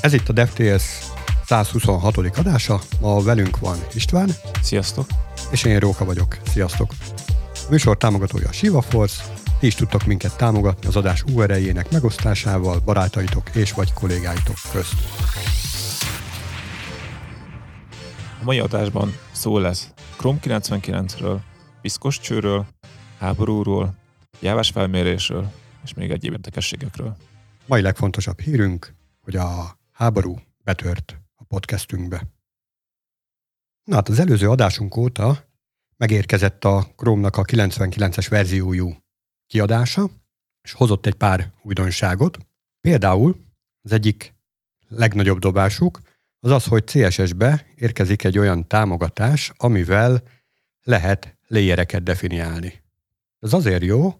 Ez itt a DevTales 126. adása. Ma velünk van István. Sziasztok! És én Róka vagyok. Sziasztok! A műsor támogatója a Shiva Force. Ti is tudtok minket támogatni az adás URL-jének megosztásával barátaitok és vagy kollégáitok közt. A mai adásban szó lesz Chrome 99-ről, piszkos csőről, háborúról, jávás felmérésről és még egyéb érdekességekről. Mai legfontosabb hírünk, hogy a háború betört a podcastünkbe. Na hát az előző adásunk óta megérkezett a Chrome-nak a 99-es verziójú kiadása, és hozott egy pár újdonságot. Például az egyik legnagyobb dobásuk az az, hogy CSS-be érkezik egy olyan támogatás, amivel lehet léjereket definiálni. Ez azért jó,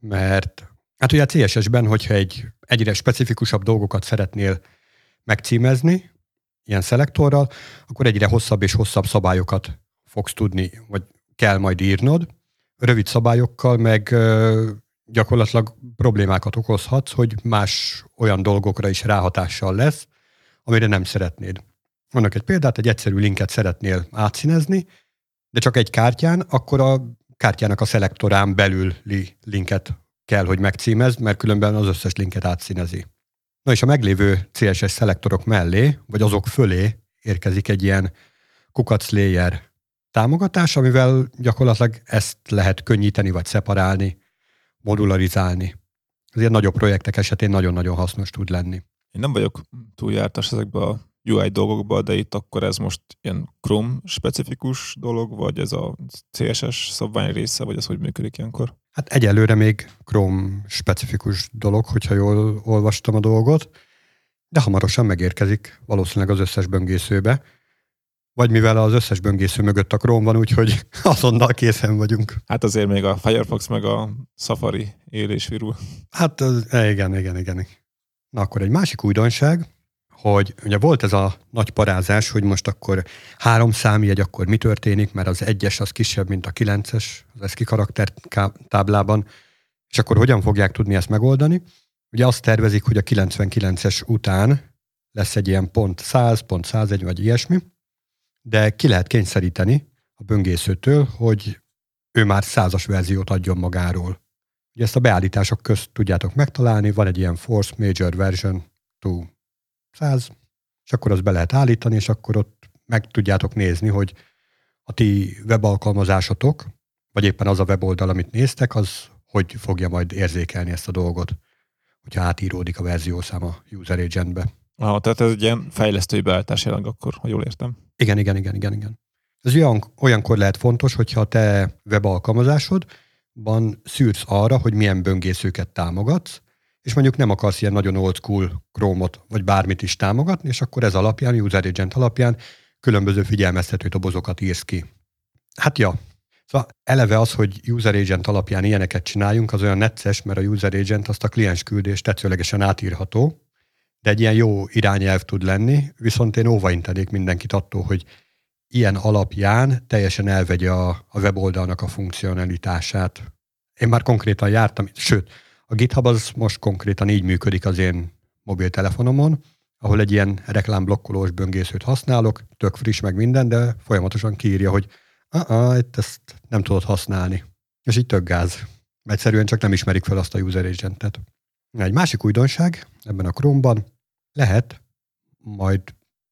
mert hát ugye a CSS-ben, hogyha egy egyre specifikusabb dolgokat szeretnél megcímezni, ilyen szelektorral, akkor egyre hosszabb és hosszabb szabályokat fogsz tudni, vagy kell majd írnod. Rövid szabályokkal meg gyakorlatilag problémákat okozhatsz, hogy más olyan dolgokra is ráhatással lesz, amire nem szeretnéd. Vannak egy példát, egy egyszerű linket szeretnél átszínezni, de csak egy kártyán, akkor a kártyának a szelektorán belüli linket kell, hogy megcímezd, mert különben az összes linket átszínezi. Na és a meglévő CSS szelektorok mellé, vagy azok fölé érkezik egy ilyen kukac layer támogatás, amivel gyakorlatilag ezt lehet könnyíteni, vagy szeparálni, modularizálni. Ez ilyen nagyobb projektek esetén nagyon-nagyon hasznos tud lenni. Én nem vagyok túl jártas ezekbe a UI dolgokba, de itt akkor ez most ilyen Chrome specifikus dolog, vagy ez a CSS szabvány része, vagy ez hogy működik ilyenkor? Hát egyelőre még Chrome specifikus dolog, hogyha jól olvastam a dolgot, de hamarosan megérkezik valószínűleg az összes böngészőbe. Vagy mivel az összes böngésző mögött a Chrome van, úgyhogy azonnal készen vagyunk. Hát azért még a Firefox meg a Safari élés virul. Hát igen, igen, igen. Na akkor egy másik újdonság, hogy ugye volt ez a nagy parázás, hogy most akkor három számjegy, akkor mi történik, mert az egyes az kisebb, mint a kilences az eszki karakter táblában, és akkor hogyan fogják tudni ezt megoldani? Ugye azt tervezik, hogy a 99-es után lesz egy ilyen pont 100, pont 101 vagy ilyesmi, de ki lehet kényszeríteni a böngészőtől, hogy ő már százas verziót adjon magáról. Ugye ezt a beállítások közt tudjátok megtalálni, van egy ilyen Force Major Version 2 100, és akkor azt be lehet állítani, és akkor ott meg tudjátok nézni, hogy a ti webalkalmazásotok, vagy éppen az a weboldal, amit néztek, az hogy fogja majd érzékelni ezt a dolgot, hogyha átíródik a verziószám a user agentbe. Ah, tehát ez egy ilyen fejlesztői beállítás jelenleg akkor, ha jól értem. Igen, igen, igen, igen, igen. Ez olyan, olyankor lehet fontos, hogyha te webalkalmazásodban szűrsz arra, hogy milyen böngészőket támogatsz, és mondjuk nem akarsz ilyen nagyon old school Chrome-ot, vagy bármit is támogatni, és akkor ez alapján, user agent alapján különböző figyelmeztető dobozokat írsz ki. Hát ja, Szóval eleve az, hogy user agent alapján ilyeneket csináljunk, az olyan necces, mert a user agent azt a kliens küldés tetszőlegesen átírható, de egy ilyen jó irányelv tud lenni, viszont én óvaintenék mindenkit attól, hogy ilyen alapján teljesen elvegye a, a weboldalnak a funkcionalitását. Én már konkrétan jártam, sőt, a GitHub az most konkrétan így működik az én mobiltelefonomon, ahol egy ilyen reklámblokkolós böngészőt használok, tök friss meg minden, de folyamatosan kiírja, hogy ah, itt ezt nem tudod használni. És így tök gáz. Egyszerűen csak nem ismerik fel azt a user agentet. Egy másik újdonság ebben a Chrome-ban lehet majd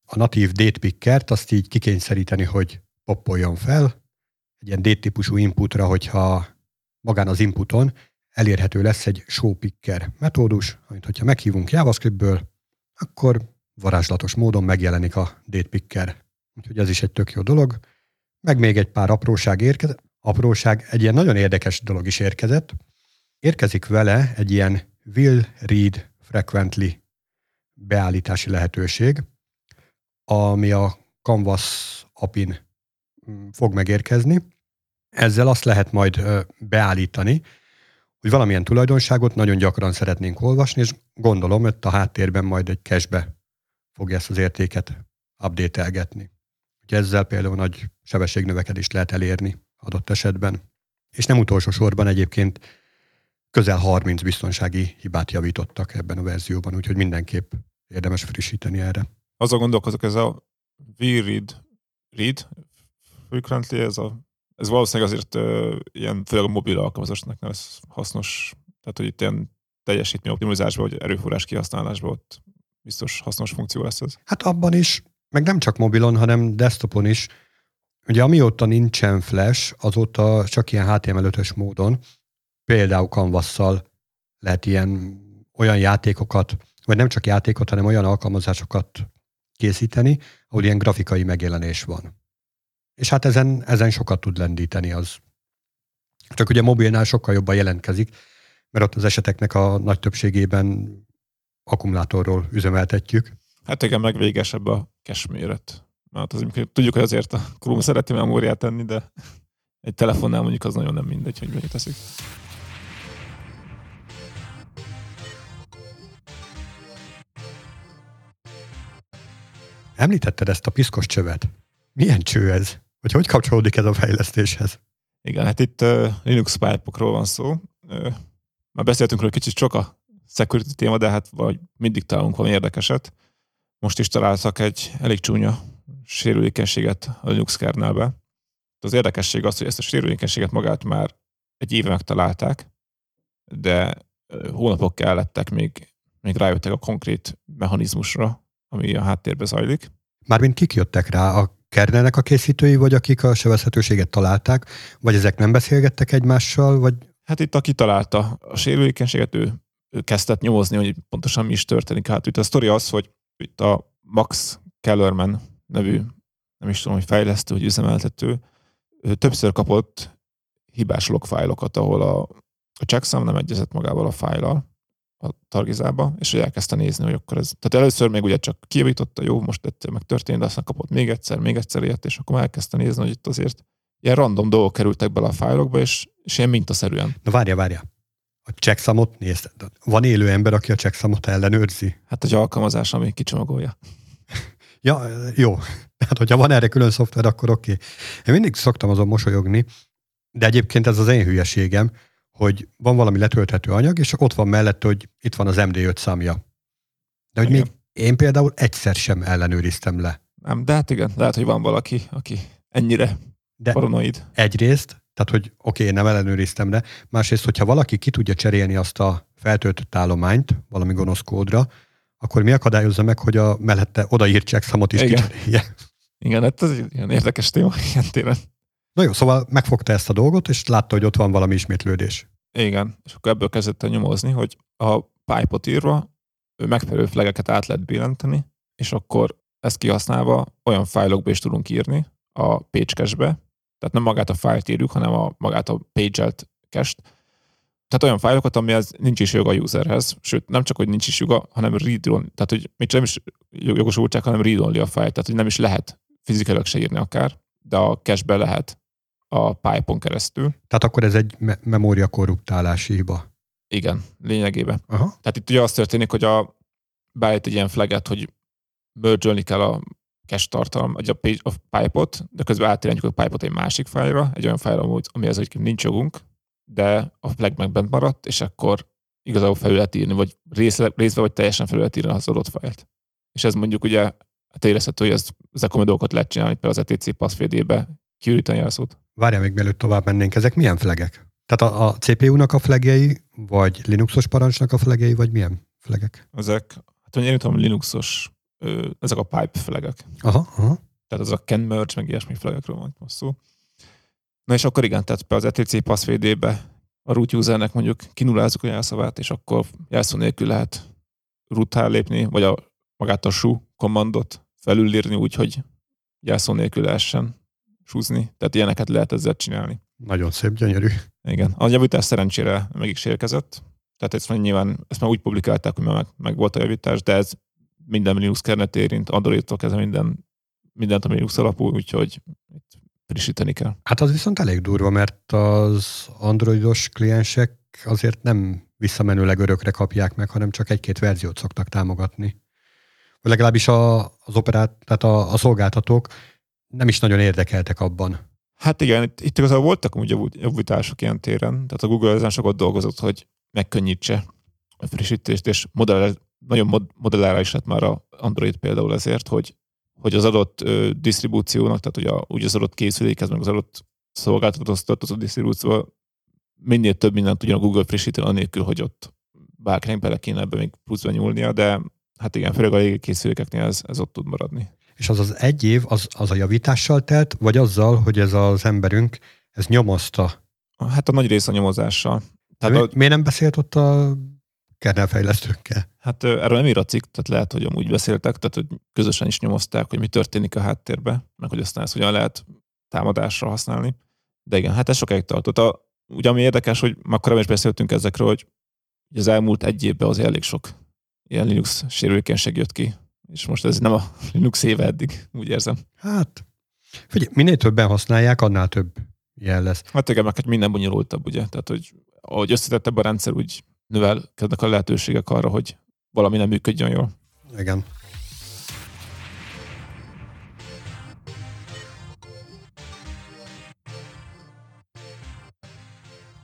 a natív date pickert azt így kikényszeríteni, hogy poppoljon fel, egy ilyen date típusú inputra, hogyha magán az inputon elérhető lesz egy showpicker metódus, amit hogyha meghívunk JavaScriptből, akkor varázslatos módon megjelenik a datepicker. Úgyhogy ez is egy tök jó dolog. Meg még egy pár apróság érkezett. Apróság, egy ilyen nagyon érdekes dolog is érkezett. Érkezik vele egy ilyen will read frequently beállítási lehetőség, ami a Canvas apin mm, fog megérkezni. Ezzel azt lehet majd beállítani, hogy valamilyen tulajdonságot nagyon gyakran szeretnénk olvasni, és gondolom, hogy a háttérben majd egy cashbe fogja ezt az értéket update-elgetni. Úgyhogy ezzel például nagy sebességnövekedést lehet elérni adott esetben. És nem utolsó sorban egyébként közel 30 biztonsági hibát javítottak ebben a verzióban, úgyhogy mindenképp érdemes frissíteni erre. Azon gondolkozok, ez a V-Read, read, frequently, ez, a, ez valószínűleg azért uh, ilyen, főleg a mobil alkalmazásnak ez hasznos, tehát hogy itt ilyen teljesítmény optimalizásban, vagy erőforrás kihasználásban ott biztos hasznos funkció lesz ez. Hát abban is, meg nem csak mobilon, hanem desktopon is. Ugye amióta nincsen flash, azóta csak ilyen HTML5-ös módon, például canvas lehet ilyen olyan játékokat, vagy nem csak játékot, hanem olyan alkalmazásokat készíteni, ahol ilyen grafikai megjelenés van. És hát ezen, ezen sokat tud lendíteni az. Csak ugye mobilnál sokkal jobban jelentkezik, mert ott az eseteknek a nagy többségében akkumulátorról üzemeltetjük. Hát igen, meg végesebb a cache méret. Mert az, tudjuk, hogy azért a Chrome szereti memóriát tenni, de egy telefonnál mondjuk az nagyon nem mindegy, hogy mennyit teszik. Említetted ezt a piszkos csövet. Milyen cső ez? Vagy hogy kapcsolódik ez a fejlesztéshez? Igen, hát itt uh, Linux pipe van szó. Uh, már beszéltünk róla kicsit sok a security téma, de hát vagy mindig találunk valami érdekeset. Most is találtak egy elég csúnya sérülékenységet a Linux kernelbe. Az érdekesség az, hogy ezt a sérülékenységet magát már egy éve megtalálták, de hónapok kellettek, még, még rájöttek a konkrét mechanizmusra, ami a háttérbe zajlik. Mármint kik jöttek rá? A kernelnek a készítői, vagy akik a sebezhetőséget találták? Vagy ezek nem beszélgettek egymással? Vagy... Hát itt aki találta a sérülékenységet, ő, ő kezdett nyomozni, hogy pontosan mi is történik. Hát itt a sztori az, hogy itt a Max Kellerman nevű, nem is tudom, hogy fejlesztő, hogy üzemeltető, ő többször kapott hibás logfájlokat, ahol a, a checksum nem egyezett magával a fájlal, a targizába, és hogy elkezdte nézni, hogy akkor ez... Tehát először még ugye csak kijavította, jó, most ettől meg történt, de aztán kapott még egyszer, még egyszer ilyet, és akkor elkezdte nézni, hogy itt azért ilyen random dolgok kerültek bele a fájlokba, és, és ilyen mintaszerűen. Na várja, várja. A checksamot nézd. Van élő ember, aki a checksamot ellenőrzi? Hát egy alkalmazás, ami kicsomagolja. ja, jó. Hát, hogyha van erre külön szoftver, akkor oké. Okay. Én mindig szoktam azon mosolyogni, de egyébként ez az én hülyeségem, hogy van valami letölthető anyag, és ott van mellett, hogy itt van az MD5 számja. De hogy igen. még én például egyszer sem ellenőriztem le. Nem, de hát igen, lehet, hogy van valaki, aki ennyire de paranoid. Egyrészt, tehát hogy oké, okay, nem ellenőriztem le, másrészt, hogyha valaki ki tudja cserélni azt a feltöltött állományt valami gonosz kódra, akkor mi akadályozza meg, hogy a mellette odaírt checksamot is igen. kicserélje? Igen, hát ez egy ilyen érdekes téma ilyen téren. Na jó, szóval megfogta ezt a dolgot, és látta, hogy ott van valami ismétlődés. Igen, és akkor ebből kezdett el nyomozni, hogy a pipe írva megfelelő flegeket át lehet billenteni, és akkor ezt kihasználva olyan fájlokba is tudunk írni a page cache-be, tehát nem magát a fájlt írjuk, hanem a, magát a page-elt cache tehát olyan fájlokat, amihez nincs is joga a userhez, sőt, nem csak, hogy nincs is joga, hanem read on, tehát hogy még nem is jogosultság, hanem read a fájl, tehát hogy nem is lehet fizikailag se írni akár, de a cache-be lehet a pipe keresztül. Tehát akkor ez egy me- memória korruptálási hiba. Igen, lényegében. Aha. Tehát itt ugye az történik, hogy a, beállít egy ilyen flaget, hogy merge kell a cache tartalom, vagy a, page, a pipe-ot, de közben átérjük a pipe-ot egy másik fájlra, egy olyan fájlra, amihez hogy nincs jogunk, de a flag meg bent maradt, és akkor igazából felül lehet írni, vagy részle, részbe, vagy teljesen felül lehet írni az adott fájlt. És ez mondjuk ugye hát érezhető, hogy ez, ezek a dolgokat lehet csinálni, például az ETC passzfédébe kiüríteni a szót. Várjál még mielőtt tovább mennénk, ezek milyen flagek? Tehát a, a CPU-nak a flagjei, vagy Linuxos parancsnak a flagjei, vagy milyen flagek? Ezek, hát én tudom, Linuxos, ö, ezek a pipe flagek. Aha, aha. Tehát az a can merge, meg ilyesmi flagekről van most szó. Na és akkor igen, tehát az ETC passzfédébe a root usernek mondjuk kinullázzuk a jelszavát, és akkor jelszó nélkül lehet root lépni, vagy a, magát a su kommandot felülírni úgy, hogy jelszó nélkül lehessen súzni. Tehát ilyeneket lehet ezzel csinálni. Nagyon szép, gyönyörű. Igen. A javítás szerencsére meg is érkezett. Tehát ezt már nyilván, ezt már úgy publikálták, hogy meg, meg volt a javítás, de ez minden Linux kernet érint, Android-tól kezdve minden, mindent, ami Linux alapú, úgyhogy itt frissíteni kell. Hát az viszont elég durva, mert az androidos kliensek azért nem visszamenőleg örökre kapják meg, hanem csak egy-két verziót szoktak támogatni. Vagy legalábbis a, az operát, tehát a, a szolgáltatók nem is nagyon érdekeltek abban. Hát igen, itt, itt igazából voltak úgy javítások ilyen téren, tehát a Google ezen sokat dolgozott, hogy megkönnyítse a frissítést, és modell, nagyon mod- modellára is lett már a Android például ezért, hogy, hogy az adott ö, disztribúciónak, tehát hogy a, úgy az adott készülékhez, meg az adott szolgáltatóhoz tartozó disztribúció minél több mindent tudjon a Google frissíteni, anélkül, hogy ott bárkinek bele kéne ebbe még pluszba nyúlnia, de hát igen, főleg a régi készülékeknél ez, ez ott tud maradni. És az az egy év, az, az a javítással telt, vagy azzal, hogy ez az emberünk, ez nyomozta? Hát a nagy része a nyomozással. Tehát mi, a, miért nem beszélt ott a kernelfejlesztőkkel? Hát erről nem ír a cikk, tehát lehet, hogy amúgy beszéltek, tehát hogy közösen is nyomozták, hogy mi történik a háttérbe, meg hogy aztán ezt hogyan lehet támadásra használni. De igen, hát ez sokáig tartott. A, ugye ami érdekes, hogy már korábban is beszéltünk ezekről, hogy az elmúlt egy évben az elég sok ilyen Linux sérülékenység jött ki, és most ez nem a Linux éve eddig, úgy érzem. Hát, figyelj, minél többen használják, annál több ilyen lesz. Hát igen, meg hát minden bonyolultabb, ugye? Tehát, hogy ahogy összetettebb a rendszer, úgy növelkednek a lehetőségek arra, hogy valami nem működjön jól. Igen.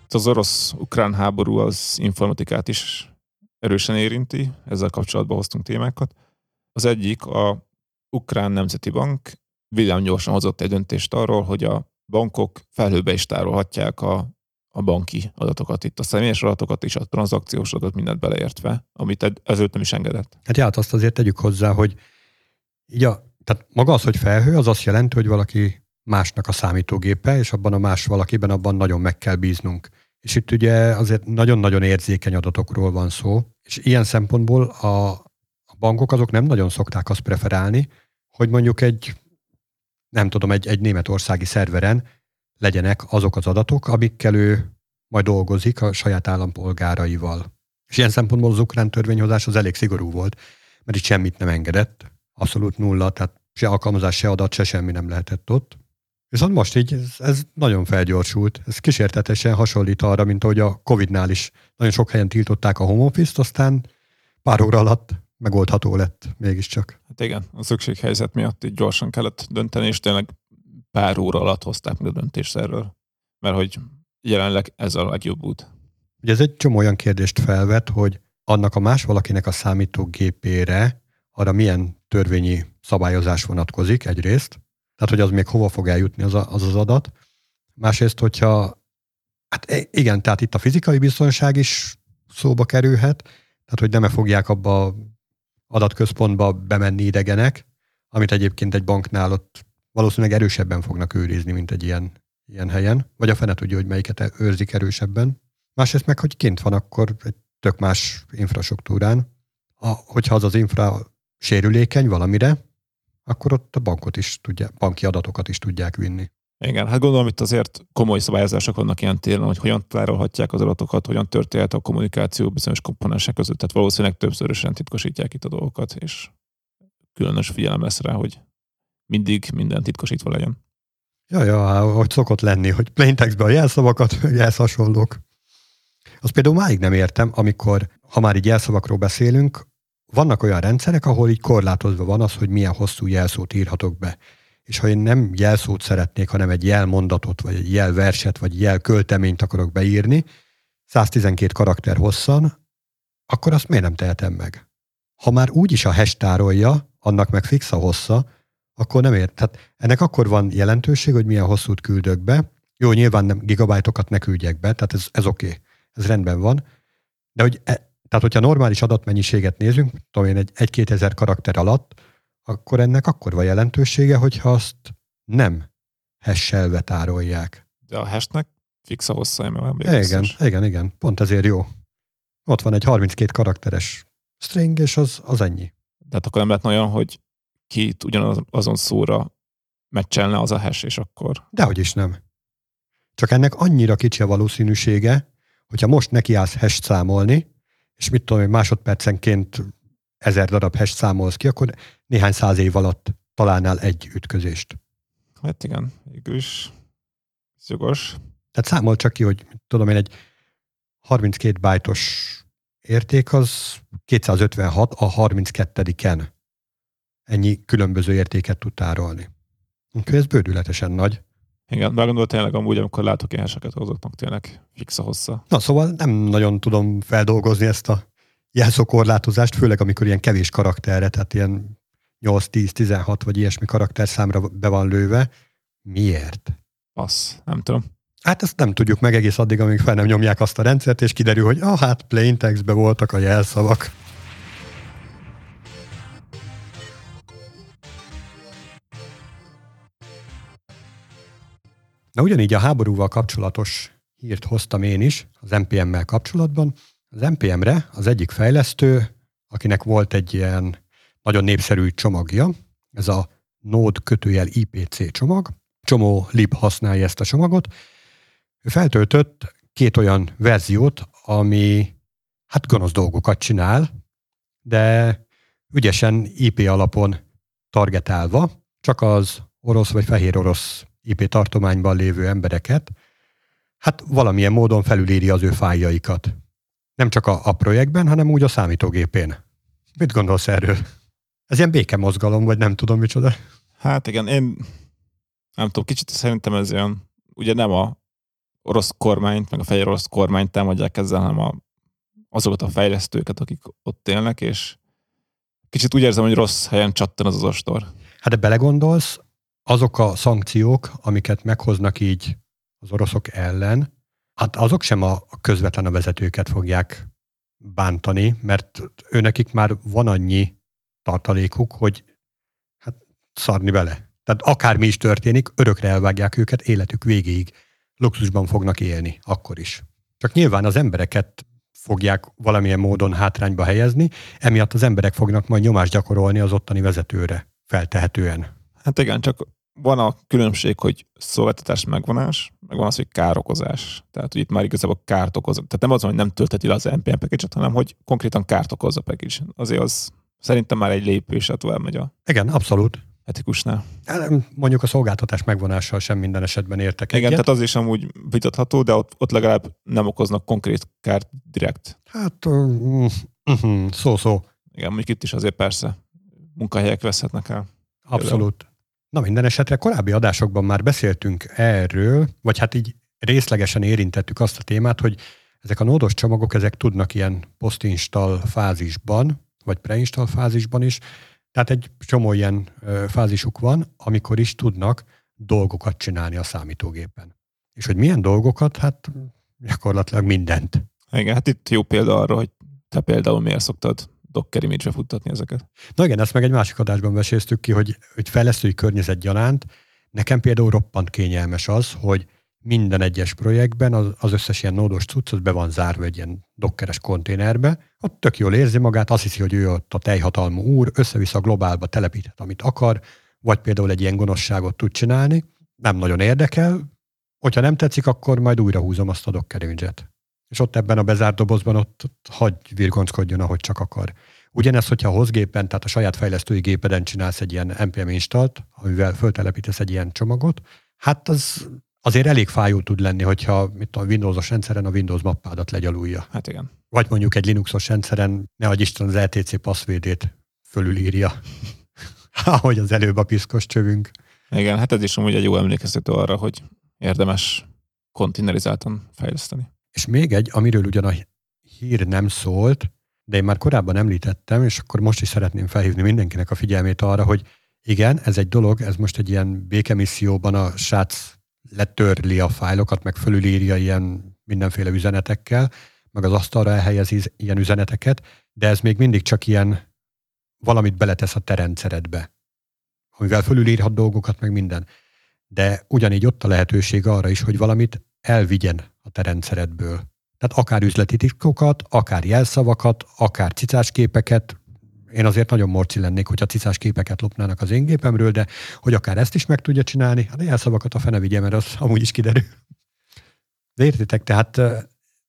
Az orosz-ukrán háború az informatikát is erősen érinti, ezzel kapcsolatban hoztunk témákat. Az egyik a Ukrán Nemzeti Bank villám gyorsan hozott egy döntést arról, hogy a bankok felhőbe is tárolhatják a, a banki adatokat, itt a személyes adatokat és a tranzakciós adatot mindent beleértve, amit ezért nem is engedett. Hát hát azt azért tegyük hozzá, hogy így a, tehát maga az, hogy felhő, az azt jelenti, hogy valaki másnak a számítógépe, és abban a más valakiben abban nagyon meg kell bíznunk. És itt ugye azért nagyon-nagyon érzékeny adatokról van szó, és ilyen szempontból a bankok azok nem nagyon szokták azt preferálni, hogy mondjuk egy, nem tudom, egy, egy németországi szerveren legyenek azok az adatok, amikkel ő majd dolgozik a saját állampolgáraival. És ilyen szempontból az ukrán törvényhozás az elég szigorú volt, mert itt semmit nem engedett, abszolút nulla, tehát se alkalmazás, se adat, se semmi nem lehetett ott. Viszont most így ez, ez nagyon felgyorsult. Ez kísértetesen hasonlít arra, mint ahogy a Covid-nál is nagyon sok helyen tiltották a home office-t, aztán pár óra alatt megoldható lett mégiscsak. Hát igen, a szükséghelyzet miatt így gyorsan kellett dönteni, és tényleg pár óra alatt hozták meg a döntést erről. Mert hogy jelenleg ez a legjobb út. Ugye ez egy csomó olyan kérdést felvet, hogy annak a más valakinek a számítógépére arra milyen törvényi szabályozás vonatkozik egyrészt, tehát hogy az még hova fog eljutni az a, az, az adat. Másrészt, hogyha, hát igen, tehát itt a fizikai biztonság is szóba kerülhet, tehát hogy nem -e fogják abba adatközpontba bemenni idegenek, amit egyébként egy banknál ott valószínűleg erősebben fognak őrizni, mint egy ilyen, ilyen helyen, vagy a fene tudja, hogy melyiket őrzik erősebben. Másrészt meg, hogy kint van, akkor egy tök más infrastruktúrán. A, hogyha az az infra sérülékeny valamire, akkor ott a bankot is tudja, banki adatokat is tudják vinni. Igen, hát gondolom itt azért komoly szabályozások vannak ilyen téren, hogy hogyan tárolhatják az adatokat, hogyan történhet a kommunikáció bizonyos komponensek között. Tehát valószínűleg többszörösen titkosítják itt a dolgokat, és különös figyelem lesz rá, hogy mindig minden titkosítva legyen. Ja, ja, hogy szokott lenni, hogy plaintextbe a jelszavakat, jelsz hasonlók. Azt például máig nem értem, amikor, ha már így jelszavakról beszélünk, vannak olyan rendszerek, ahol így korlátozva van az, hogy milyen hosszú jelszót írhatok be. És ha én nem jelszót szeretnék, hanem egy jelmondatot, vagy egy jelverset, vagy jelkölteményt akarok beírni, 112 karakter hosszan, akkor azt miért nem tehetem meg? Ha már úgy is a hash tárolja, annak meg fix a hossza, akkor nem ért. Tehát ennek akkor van jelentőség, hogy milyen hosszút küldök be. Jó, nyilván nem gigabájtokat ne küldjek be, tehát ez, ez oké, okay. ez rendben van. De hogy e, tehát, hogyha normális adatmennyiséget nézünk, tudom én, egy, egy 2000 karakter alatt, akkor ennek akkor van jelentősége, hogyha azt nem hash tárolják. De a hashnek fix a hossza, igen, biztos. igen, igen, pont ezért jó. Ott van egy 32 karakteres string, és az, az ennyi. Tehát akkor nem lehet olyan, hogy két ugyanazon szóra meccselne az a hash, és akkor... Dehogy is nem. Csak ennek annyira kicsi a valószínűsége, hogyha most nekiállsz hash számolni, és mit tudom, hogy másodpercenként ezer darab hash számolsz ki, akkor néhány száz év alatt találnál egy ütközést. Hát igen, végül is jogos. Tehát számol csak ki, hogy tudom én, egy 32 bájtos érték az 256 a 32-en. Ennyi különböző értéket tud tárolni. Úgyhogy ez bődületesen nagy. Igen, de gondolom tényleg amúgy, amikor látok ilyen heseket, azoknak tényleg fix a hossza. Na szóval nem nagyon tudom feldolgozni ezt a jelszókorlátozást, főleg amikor ilyen kevés karakterre, tehát ilyen 8-10-16 vagy ilyesmi karakter számra be van lőve. Miért? Passz, nem tudom. Hát ezt nem tudjuk meg egész addig, amíg fel nem nyomják azt a rendszert, és kiderül, hogy ah, hát plain textbe voltak a jelszavak. Na ugyanígy a háborúval kapcsolatos hírt hoztam én is, az NPM-mel kapcsolatban. Az NPM-re az egyik fejlesztő, akinek volt egy ilyen nagyon népszerű csomagja, ez a Node kötőjel IPC csomag, csomó lib használja ezt a csomagot, ő feltöltött két olyan verziót, ami hát gonosz dolgokat csinál, de ügyesen IP alapon targetálva, csak az orosz vagy fehér orosz IP tartományban lévő embereket, hát valamilyen módon felülíri az ő fájjaikat. Nem csak a, a projektben, hanem úgy a számítógépén. Mit gondolsz erről? Ez ilyen békemozgalom, vagy nem tudom micsoda. Hát igen, én nem tudom, kicsit szerintem ez olyan, ugye nem a orosz kormányt, meg a fehér orosz kormányt támadják ezzel, hanem a, azokat a fejlesztőket, akik ott élnek, és kicsit úgy érzem, hogy rossz helyen csattan az az ostor. Hát de belegondolsz, azok a szankciók, amiket meghoznak így az oroszok ellen, hát azok sem a közvetlen a vezetőket fogják bántani, mert őnekik már van annyi tartalékuk, hogy hát szarni bele. Tehát akármi is történik, örökre elvágják őket életük végéig. Luxusban fognak élni, akkor is. Csak nyilván az embereket fogják valamilyen módon hátrányba helyezni, emiatt az emberek fognak majd nyomást gyakorolni az ottani vezetőre, feltehetően. Hát igen, csak van a különbség, hogy szolgáltatás megvonás, meg van az, hogy károkozás. Tehát, hogy itt már igazából kárt okoz. Tehát nem az, hogy nem tölteti le az NPM package hanem hogy konkrétan kárt okoz a package. Azért az szerintem már egy lépés, tovább megy a... Igen, abszolút. Etikusnál. Hát, mondjuk a szolgáltatás megvonással sem minden esetben értek Igen, egyet. tehát az is amúgy vitatható, de ott, ott legalább nem okoznak konkrét kárt direkt. Hát, uh, uh, szó-szó. Igen, mondjuk itt is azért persze munkahelyek veszhetnek el. Abszolút. Na minden esetre korábbi adásokban már beszéltünk erről, vagy hát így részlegesen érintettük azt a témát, hogy ezek a nódos csomagok, ezek tudnak ilyen post-install fázisban, vagy pre-install fázisban is, tehát egy csomó ilyen fázisuk van, amikor is tudnak dolgokat csinálni a számítógépen. És hogy milyen dolgokat? Hát gyakorlatilag mindent. Igen, hát itt jó példa arra, hogy te például miért szoktad Docker image futtatni ezeket. Na igen, ezt meg egy másik adásban veséztük ki, hogy, hogy fejlesztői környezet gyanánt. Nekem például roppant kényelmes az, hogy minden egyes projektben az, az összes ilyen nódos cucc, az be van zárva egy ilyen dokkeres konténerbe, ott tök jól érzi magát, azt hiszi, hogy ő ott a teljhatalmú úr, össze-vissza a globálba telepíthet, amit akar, vagy például egy ilyen gonoszságot tud csinálni, nem nagyon érdekel, hogyha nem tetszik, akkor majd újra húzom azt a docker. És ott ebben a bezárt dobozban ott, ott hagy virgonckodjon, ahogy csak akar. Ugyanez, hogyha a hozgépen, tehát a saját fejlesztői gépeden csinálsz egy ilyen NPM instalt, amivel föltelepítesz egy ilyen csomagot, hát az azért elég fájó tud lenni, hogyha mit a Windowsos rendszeren a Windows mappádat legyalulja. Hát igen. Vagy mondjuk egy Linuxos rendszeren, ne adj Isten az LTC passzvédét fölülírja, ahogy az előbb a piszkos csövünk. Igen, hát ez is amúgy egy jó emlékeztető arra, hogy érdemes kontinerizáltan fejleszteni. És még egy, amiről ugyan a hír nem szólt, de én már korábban említettem, és akkor most is szeretném felhívni mindenkinek a figyelmét arra, hogy igen, ez egy dolog, ez most egy ilyen békemisszióban a srác letörli a fájlokat, meg fölülírja ilyen mindenféle üzenetekkel, meg az asztalra elhelyezi ilyen üzeneteket, de ez még mindig csak ilyen valamit beletesz a te rendszeredbe, amivel fölülírhat dolgokat, meg minden. De ugyanígy ott a lehetőség arra is, hogy valamit elvigyen a te rendszeredből. Tehát akár üzleti titkokat, akár jelszavakat, akár cicás képeket, én azért nagyon morci lennék, hogyha cicás képeket lopnának az én gépemről, de hogy akár ezt is meg tudja csinálni, hát jelszavakat a fene vigye, mert az amúgy is kiderül. De értitek, tehát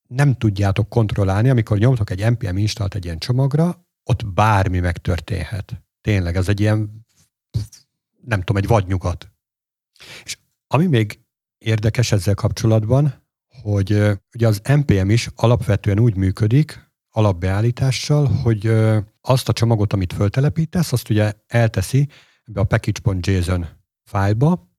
nem tudjátok kontrollálni, amikor nyomtok egy NPM installt egy ilyen csomagra, ott bármi megtörténhet. Tényleg, ez egy ilyen, nem tudom, egy vadnyugat. És ami még érdekes ezzel kapcsolatban, hogy ugye az NPM is alapvetően úgy működik, alapbeállítással, hogy azt a csomagot, amit föltelepítesz, azt ugye elteszi ebbe a package.json fájlba,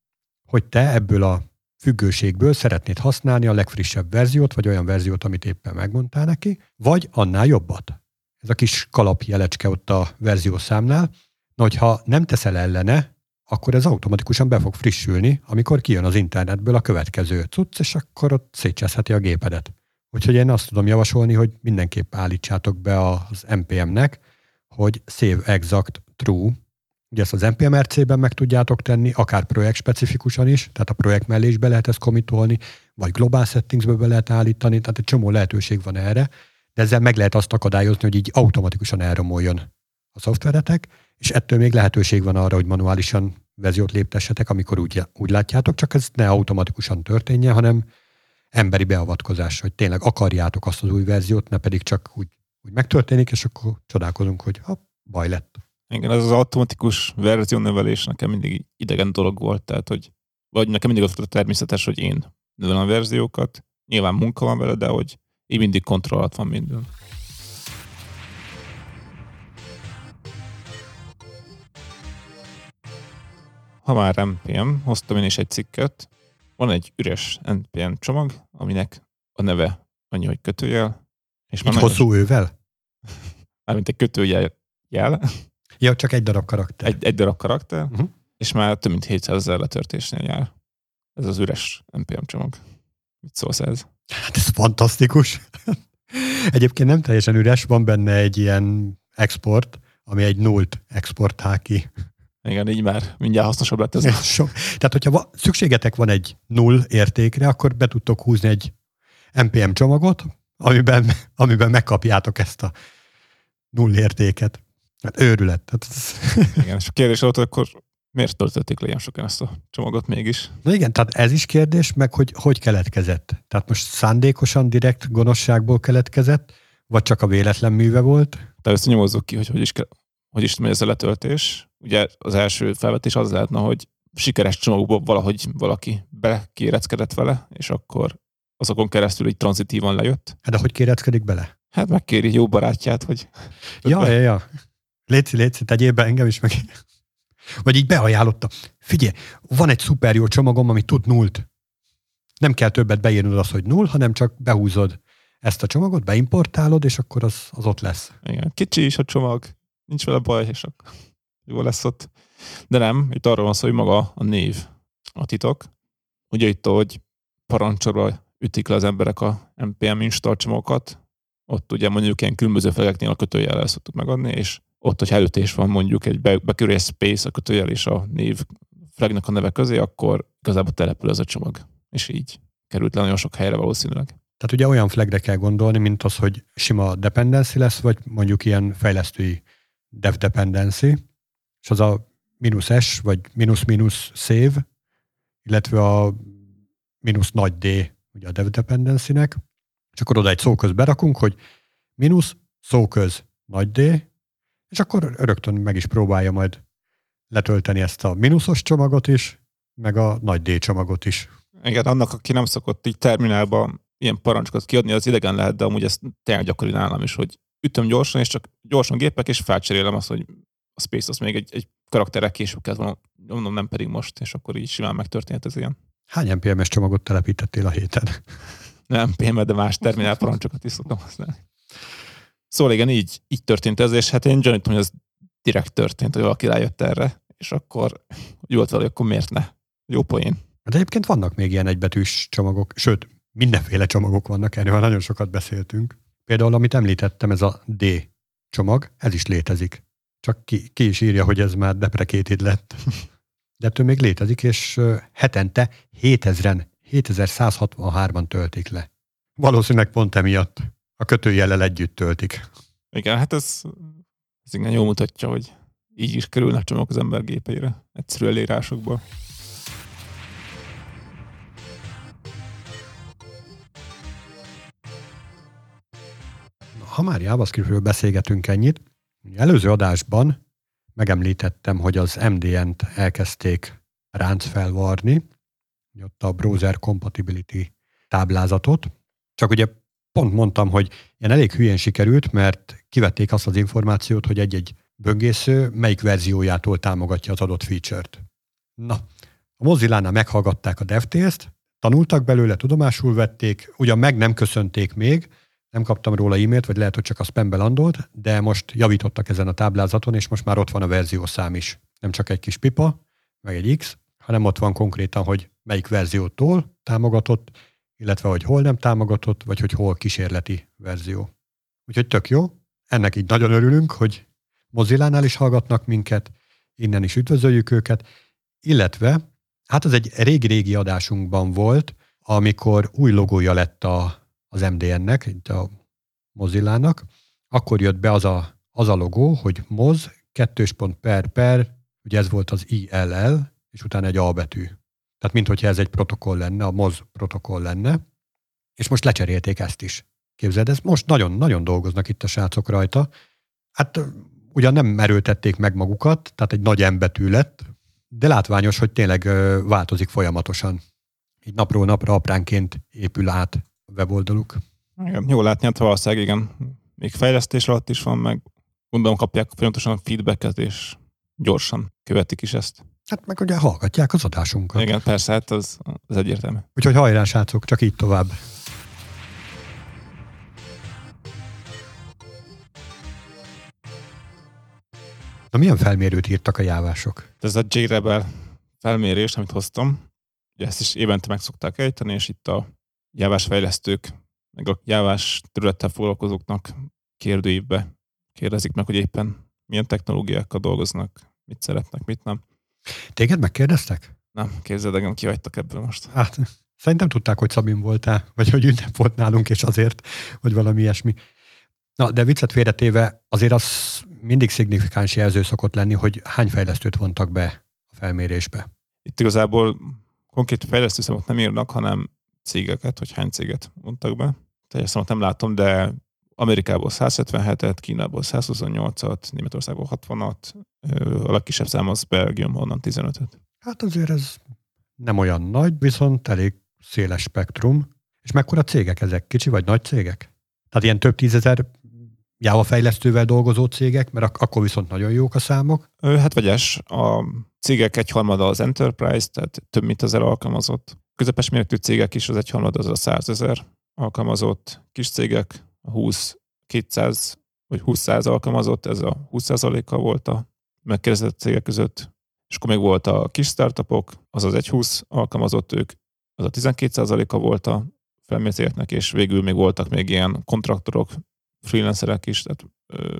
hogy te ebből a függőségből szeretnéd használni a legfrissebb verziót, vagy olyan verziót, amit éppen megmondtál neki, vagy annál jobbat. ez a kis kalapjelecske ott a verziószámnál. Na, hogyha nem teszel ellene, akkor ez automatikusan be fog frissülni, amikor kijön az internetből a következő cucc, és akkor ott szétcseszheti a gépedet. Úgyhogy én azt tudom javasolni, hogy mindenképp állítsátok be az NPM-nek, hogy save exact true. Ugye ezt az NPM-RC-ben meg tudjátok tenni, akár projekt specifikusan is, tehát a projekt mellé is be lehet ezt komitolni, vagy global settingsbe be lehet állítani, tehát egy csomó lehetőség van erre, de ezzel meg lehet azt akadályozni, hogy így automatikusan elromoljon a szoftveretek, és ettől még lehetőség van arra, hogy manuálisan verziót léptessetek, amikor úgy, úgy látjátok, csak ez ne automatikusan történjen, hanem emberi beavatkozás, hogy tényleg akarjátok azt az új verziót, ne pedig csak úgy, úgy megtörténik, és akkor csodálkozunk, hogy ha, baj lett. Igen, ez az automatikus verziónevelés nekem mindig idegen dolog volt, tehát hogy vagy nekem mindig az volt a természetes, hogy én növelem a verziókat, nyilván munka van vele, de hogy így mindig kontrollat van minden. Ha már NPM, hoztam én is egy cikket, van egy üres NPM csomag, aminek a neve annyi, hogy kötőjel. És már hosszú ővel? Mármint egy kötőjel jel. Ja, csak egy darab karakter. Egy, egy darab karakter, uh-huh. és már több mint 700 ezer letörtésnél jár. Ez az üres NPM csomag. Mit szólsz ez? Hát ez fantasztikus. Egyébként nem teljesen üres, van benne egy ilyen export, ami egy nullt exportál ki. Igen, így már mindjárt hasznosabb lett ez. Sok. Tehát, hogyha va- szükségetek van egy null értékre, akkor be tudtok húzni egy NPM csomagot, amiben, amiben megkapjátok ezt a null értéket. Hát őrület. Tehát ez... Igen, és a kérdés volt, akkor miért töltötték le ilyen sokan ezt a csomagot mégis? Na igen, tehát ez is kérdés, meg hogy hogy keletkezett. Tehát most szándékosan direkt gonoszságból keletkezett, vagy csak a véletlen műve volt? Tehát ezt nyomozzuk ki, hogy hogy is, hogy is megy ez a letöltés. Ugye az első felvetés az lehetne, hogy sikeres csomagból valahogy valaki bekéreckedett vele, és akkor azokon keresztül egy tranzitívan lejött. Hát de hogy kéreckedik bele? Hát megkéri jó barátját, hogy... Ja, ja, ja. Léci, léci, tegyél be engem is meg. Vagy így beajánlotta. Figyelj, van egy szuper jó csomagom, ami tud nullt. Nem kell többet beírnod az, hogy null, hanem csak behúzod ezt a csomagot, beimportálod, és akkor az, az ott lesz. Igen, kicsi is a csomag, nincs vele baj, és akkor jó lesz ott. De nem, itt arról van szó, hogy maga a név a titok. Ugye itt, hogy parancsolva ütik le az emberek a NPM install csomagokat, ott ugye mondjuk ilyen különböző feleknél a kötőjellel szoktuk megadni, és ott, hogy előtés van mondjuk egy bekerül egy space a kötőjel és a név flagnak a neve közé, akkor igazából települ ez a csomag. És így került le nagyon sok helyre valószínűleg. Tehát ugye olyan flagre kell gondolni, mint az, hogy sima dependency lesz, vagy mondjuk ilyen fejlesztői dev dependency, és az a mínusz S, vagy mínusz mínusz save, illetve a mínusz nagy D, ugye a dev dependency-nek, és akkor oda egy szóköz berakunk, hogy mínusz szóköz nagy D, és akkor rögtön meg is próbálja majd letölteni ezt a mínuszos csomagot is, meg a nagy D csomagot is. Igen, annak, aki nem szokott így terminálba ilyen parancsokat kiadni, az idegen lehet, de amúgy ez tényleg gyakori nálam is, hogy ütöm gyorsan, és csak gyorsan gépek, és felcserélem azt, hogy Space az még egy, egy karakterre később kell volna, mondom, nem pedig most, és akkor így simán megtörténhet ez ilyen. Hány NPM-es csomagot telepítettél a héten? Nem PM, de más terminál parancsokat is szoktam használni. Szóval igen, így, így történt ez, és hát én gyanítom, hogy ez direkt történt, hogy valaki rájött erre, és akkor úgy volt vele, akkor miért ne? Jó poén. De egyébként vannak még ilyen egybetűs csomagok, sőt, mindenféle csomagok vannak, erről nagyon sokat beszéltünk. Például, amit említettem, ez a D csomag, ez is létezik. Csak ki, ki is írja, hogy ez már deprecated lett. De ettől még létezik, és hetente 7000-en, 7163-an töltik le. Valószínűleg pont emiatt a kötőjellel együtt töltik. Igen, hát ez, ez igen jól mutatja, hogy így is kerülnek csomagok az ember gépeire, egyszerű elírásokból. Ha már JavaScriptről beszélgetünk ennyit, előző adásban megemlítettem, hogy az MDN-t elkezdték ránc felvarni, ott a Browser Compatibility táblázatot, csak ugye pont mondtam, hogy ilyen elég hülyén sikerült, mert kivették azt az információt, hogy egy-egy böngésző melyik verziójától támogatja az adott feature-t. Na, a Mozilla-nál meghallgatták a DevTales-t, tanultak belőle, tudomásul vették, ugyan meg nem köszönték még, nem kaptam róla e-mailt, vagy lehet, hogy csak a spambe landolt, de most javítottak ezen a táblázaton, és most már ott van a verziószám is. Nem csak egy kis pipa, meg egy X, hanem ott van konkrétan, hogy melyik verziótól támogatott, illetve hogy hol nem támogatott, vagy hogy hol kísérleti verzió. Úgyhogy tök jó. Ennek így nagyon örülünk, hogy Mozillánál is hallgatnak minket, innen is üdvözöljük őket, illetve, hát az egy régi-régi adásunkban volt, amikor új logója lett a, az MDN-nek, itt a Mozillának, akkor jött be az a, az a logó, hogy moz, kettős pont per per, ugye ez volt az ILL, és utána egy A betű. Tehát mintha ez egy protokoll lenne, a moz protokoll lenne, és most lecserélték ezt is. Képzeld, ez most nagyon-nagyon dolgoznak itt a srácok rajta. Hát ugyan nem erőltették meg magukat, tehát egy nagy embetű lett, de látványos, hogy tényleg változik folyamatosan. Így napról napra apránként épül át weboldaluk. Igen, jól látni, hát valószínűleg igen. Még fejlesztés alatt is van, meg gondolom kapják folyamatosan a feedbacket, és gyorsan követik is ezt. Hát meg ugye hallgatják az adásunkat. Igen, persze, hát az, az egyértelmű. Úgyhogy hajrá, srácok, csak így tovább. Na milyen felmérőt írtak a jávások? Ez a J-Rebel felmérés, amit hoztam, ugye ezt is évente meg szokták ejteni, és itt a jávás fejlesztők, meg a jávás területtel foglalkozóknak kérdőívbe kérdezik meg, hogy éppen milyen technológiákkal dolgoznak, mit szeretnek, mit nem. Téged megkérdeztek? Nem, képzeld, engem kihagytak ebből most. Hát, szerintem tudták, hogy Szabin voltál, vagy hogy ünnep volt nálunk, és azért, hogy valami ilyesmi. Na, de viccet félretéve, azért az mindig szignifikáns jelző szokott lenni, hogy hány fejlesztőt vontak be a felmérésbe. Itt igazából konkrét fejlesztőszámot nem írnak, hanem cégeket, hogy hány céget mondtak be. Teljes számot nem látom, de Amerikából 177-et, Kínából 128-at, Németországból 60-at, a legkisebb szám az Belgium, onnan 15-öt. Hát azért ez nem olyan nagy, viszont elég széles spektrum. És mekkora cégek ezek? Kicsi vagy nagy cégek? Tehát ilyen több tízezer Java fejlesztővel dolgozó cégek, mert ak- akkor viszont nagyon jók a számok. Hát vegyes. A cégek egyharmada az Enterprise, tehát több mint ezer alkalmazott. Közepes méretű cégek is az egyharmada az a 100 ezer alkalmazott. Kis cégek a 20, 200 vagy 20 alkalmazott, ez a 20%-a volt a megkérdezett cégek között. És akkor még volt a kis startupok, az az egy 20 alkalmazott ők, az a 12%-a volt a felmért és végül még voltak még ilyen kontraktorok, freelancerek is, tehát ö,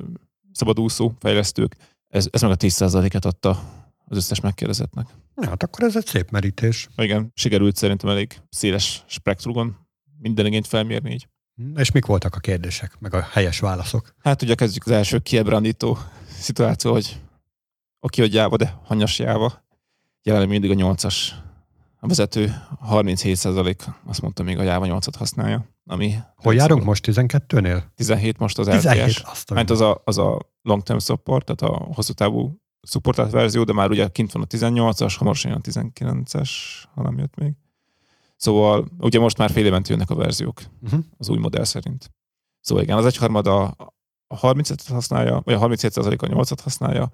szabadúszó fejlesztők. Ez, ez meg a 10%-et adta az összes megkérdezettnek. Ja, hát akkor ez egy szép merítés. Igen, sikerült szerintem elég széles spektrumon minden igényt felmérni így. Hm, és mik voltak a kérdések, meg a helyes válaszok? Hát ugye kezdjük az első kiebrandító szituáció, hogy oké, hogy jáva, de hanyas jáva. Jelenleg mindig a 8-as a vezető 37% azt mondta még a Java 8-at használja. Ami Hol járunk most 12-nél? 17 most az 17, LTS. azt a Mert az a, az a long term support, tehát a hosszú távú supportált verzió, de már ugye kint van a 18-as, hamarosan a 19-es, ha nem jött még. Szóval ugye most már fél évent jönnek a verziók uh-huh. az új modell szerint. Szóval igen, az egyharmada a 37-et használja, vagy a 37% a 8-at használja,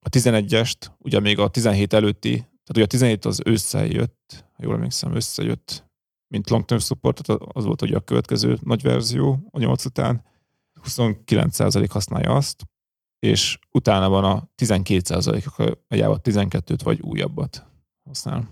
a 11-est, ugye még a 17 előtti tehát ugye a 17 az összejött, ha jól emlékszem, összejött, mint long term support, tehát az volt ugye a következő nagy verzió a 8 után. 29% használja azt, és utána van a 12% a Java 12-t vagy újabbat használ.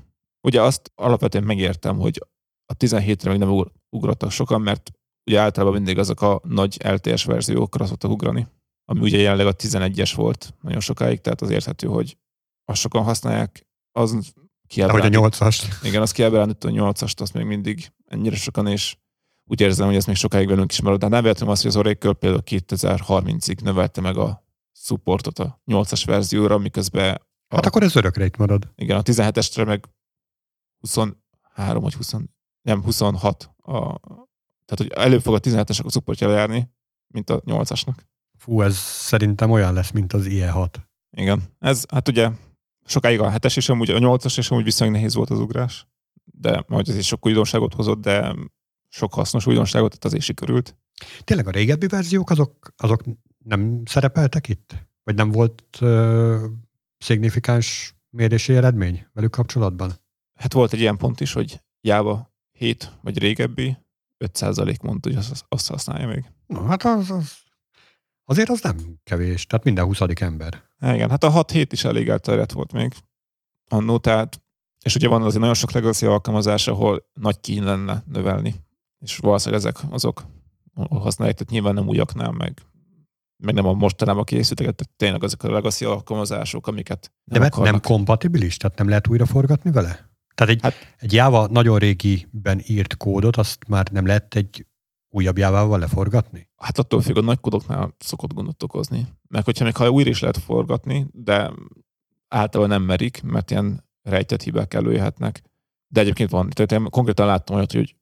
Ugye azt alapvetően megértem, hogy a 17-re még nem ugrottak sokan, mert ugye általában mindig azok a nagy LTS verziókra szoktak ugrani, ami ugye jelenleg a 11-es volt nagyon sokáig, tehát az érthető, hogy azt sokan használják, az kiábrándít. Hogy a nyolcas. Igen, az kiábrándító a nyolcast, azt még mindig ennyire sokan, és úgy érzem, hogy ez még sokáig velünk is marad. De nem véletlenül az, hogy az Oracle például 2030-ig növelte meg a supportot a 8-as verzióra, miközben a, Hát akkor ez örökre itt marad. Igen, a 17-esre meg 23 vagy 20, nem 26. A, tehát, hogy előbb fog a 17-esek a supportja lejárni, mint a 8-asnak. Fú, ez szerintem olyan lesz, mint az IE6. Igen. Ez, hát ugye sokáig a hetes és amúgy a nyolcas és amúgy viszonylag nehéz volt az ugrás, de majd ez is sok újdonságot hozott, de sok hasznos újdonságot tehát azért sikerült. Tényleg a régebbi verziók azok, azok nem szerepeltek itt? Vagy nem volt uh, szignifikáns mérési eredmény velük kapcsolatban? Hát volt egy ilyen pont is, hogy Java 7 vagy régebbi, 5% mondta, hogy azt, azt használja még. Na, hát az, az, azért az nem kevés, tehát minden 20. ember. Há, igen, hát a 6 hét is elég elterjedt volt még annó, tehát és ugye van azért nagyon sok legacy alkalmazás, ahol nagy kín lenne növelni, és valószínűleg ezek azok, ahol használják, tehát nyilván nem újaknál, meg, meg nem a mostanában készültek, tehát tényleg azok a legacy alkalmazások, amiket nem De mert nem kompatibilis, tehát nem lehet újra forgatni vele? Tehát egy, hát, egy Java nagyon régiben írt kódot, azt már nem lehet egy újabb Java-val leforgatni? Hát attól függ, a nagy kódoknál szokott gondot okozni. Mert hogyha még ha újra is lehet forgatni, de általában nem merik, mert ilyen rejtett hibák előjöhetnek. De egyébként van. Tehát én konkrétan láttam olyat, hogy,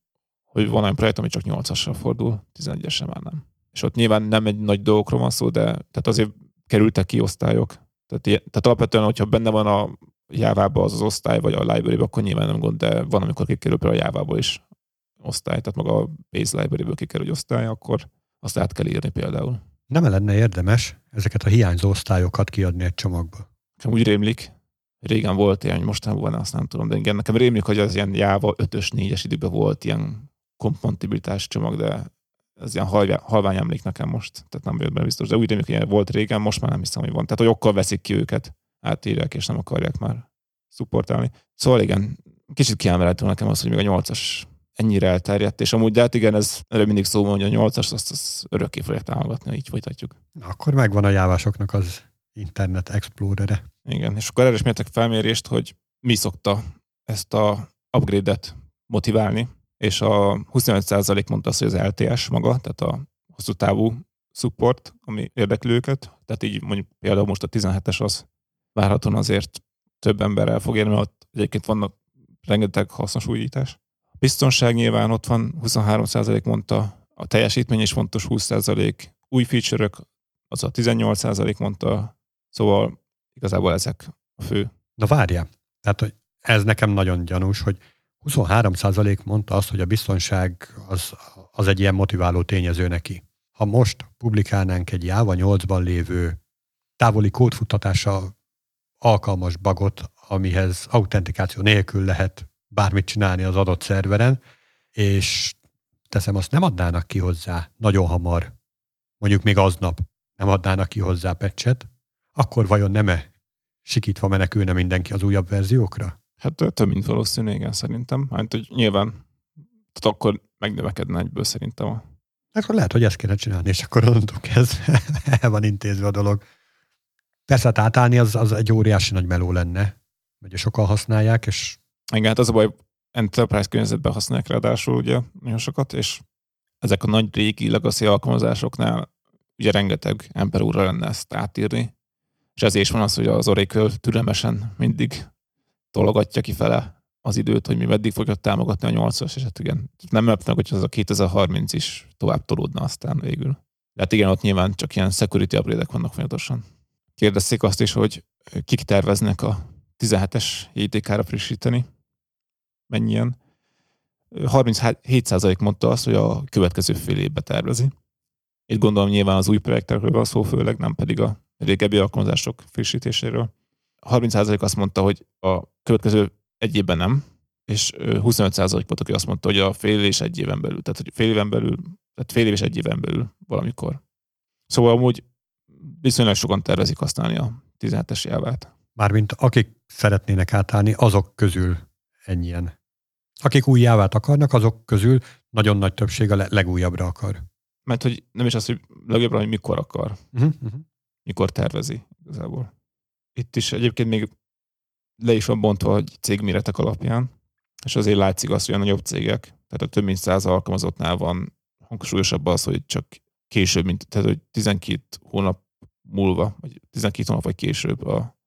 hogy van olyan projekt, ami csak 8-assal fordul, 11-esen már nem. És ott nyilván nem egy nagy dolgokról van szó, de tehát azért kerültek ki osztályok. Tehát, tehát alapvetően, hogyha benne van a Java-ba az az osztály, vagy a library akkor nyilván nem gond, de van, amikor kikerül például a Java-ból is osztály, tehát maga a base library-ből kikerül egy osztály, akkor azt át kell írni például. Nem lenne érdemes ezeket a hiányzó osztályokat kiadni egy csomagba? Úgy rémlik, régen volt ilyen, mostanában van, azt nem tudom, de igen, nekem rémlik, hogy az ilyen Java 5-ös, 4-es időben volt ilyen kompatibilitás csomag, de ez ilyen halvány, halvány emlék nekem most, tehát nem vagyok benne biztos, de úgy rémlik, hogy volt régen, most már nem hiszem, hogy van. Tehát, hogy okkal veszik ki őket, átírják, és nem akarják már szupportálni. Szóval igen, kicsit kiemelhető nekem az, hogy még a 8-as ennyire elterjedt, és amúgy, de hát igen, ez erről mindig szó van, hogy a 8-as azt, azt örökké fogják támogatni, így folytatjuk. Akkor megvan a jávásoknak az Internet Explorer-e. Igen, és akkor erre is mértek felmérést, hogy mi szokta ezt a upgrade-et motiválni, és a 25% mondta azt, hogy az LTS maga, tehát a hosszú távú support, ami érdekli őket. Tehát így mondjuk például most a 17-es az várhatóan azért több emberrel fog érni, mert ott egyébként vannak rengeteg hasznos újítás. Biztonság nyilván ott van, 23% mondta, a teljesítmény is fontos, 20%, új feature-ök, az a 18% mondta, Szóval igazából ezek a fő. Na várjál, tehát hogy ez nekem nagyon gyanús, hogy 23% mondta azt, hogy a biztonság az, az egy ilyen motiváló tényező neki. Ha most publikálnánk egy Java 8-ban lévő távoli kódfuttatása alkalmas bagot, amihez autentikáció nélkül lehet bármit csinálni az adott szerveren, és teszem, azt nem adnának ki hozzá nagyon hamar, mondjuk még aznap nem adnának ki hozzá pecset, akkor vajon nem-e sikítva menekülne mindenki az újabb verziókra? Hát több, mint valószínű, igen, szerintem. Hát, hogy nyilván, tehát akkor megnövekedne egyből szerintem. Akkor lehet, hogy ezt kéne csinálni, és akkor onnantól kezdve el van intézve a dolog. Persze, hát átállni az, az egy óriási nagy meló lenne, hogy sokan használják, és... Igen, hát az a baj, enterprise környezetben használják ráadásul ugye nagyon sokat, és ezek a nagy régi legacy alkalmazásoknál ugye rengeteg ember úrra lenne ezt átírni, és ezért is van az, hogy az Oracle türelmesen mindig tologatja kifele az időt, hogy mi meddig fogja támogatni a 8-as, és hát igen, nem lepnek, hogy az a 2030 is tovább tolódna aztán végül. De hát igen, ott nyilván csak ilyen security upgrade vannak folyamatosan. Kérdezték azt is, hogy kik terveznek a 17-es JTK-ra frissíteni, mennyien. 37% mondta azt, hogy a következő fél évbe tervezi. Itt gondolom nyilván az új projektekről van szó, főleg nem pedig a régebbi alkalmazások frissítéséről. 30% azt mondta, hogy a következő egy évben nem, és 25% volt, aki azt mondta, hogy a fél és egy éven belül, tehát hogy fél éven belül, tehát fél év és egy éven belül valamikor. Szóval amúgy viszonylag sokan tervezik használni a 17-es jelvát. Mármint akik szeretnének átállni, azok közül ennyien. Akik új jávát akarnak, azok közül nagyon nagy többség a legújabbra akar. Mert hogy nem is az, hogy legjobbra, hogy mikor akar. Uh-huh, uh-huh mikor tervezi igazából. Itt is egyébként még le is van bontva, hogy cégméretek alapján, és azért látszik az, hogy a nagyobb cégek, tehát a több mint száz alkalmazottnál van hangsúlyosabb az, hogy csak később, mint, tehát hogy 12 hónap múlva, vagy 12 hónap vagy később a,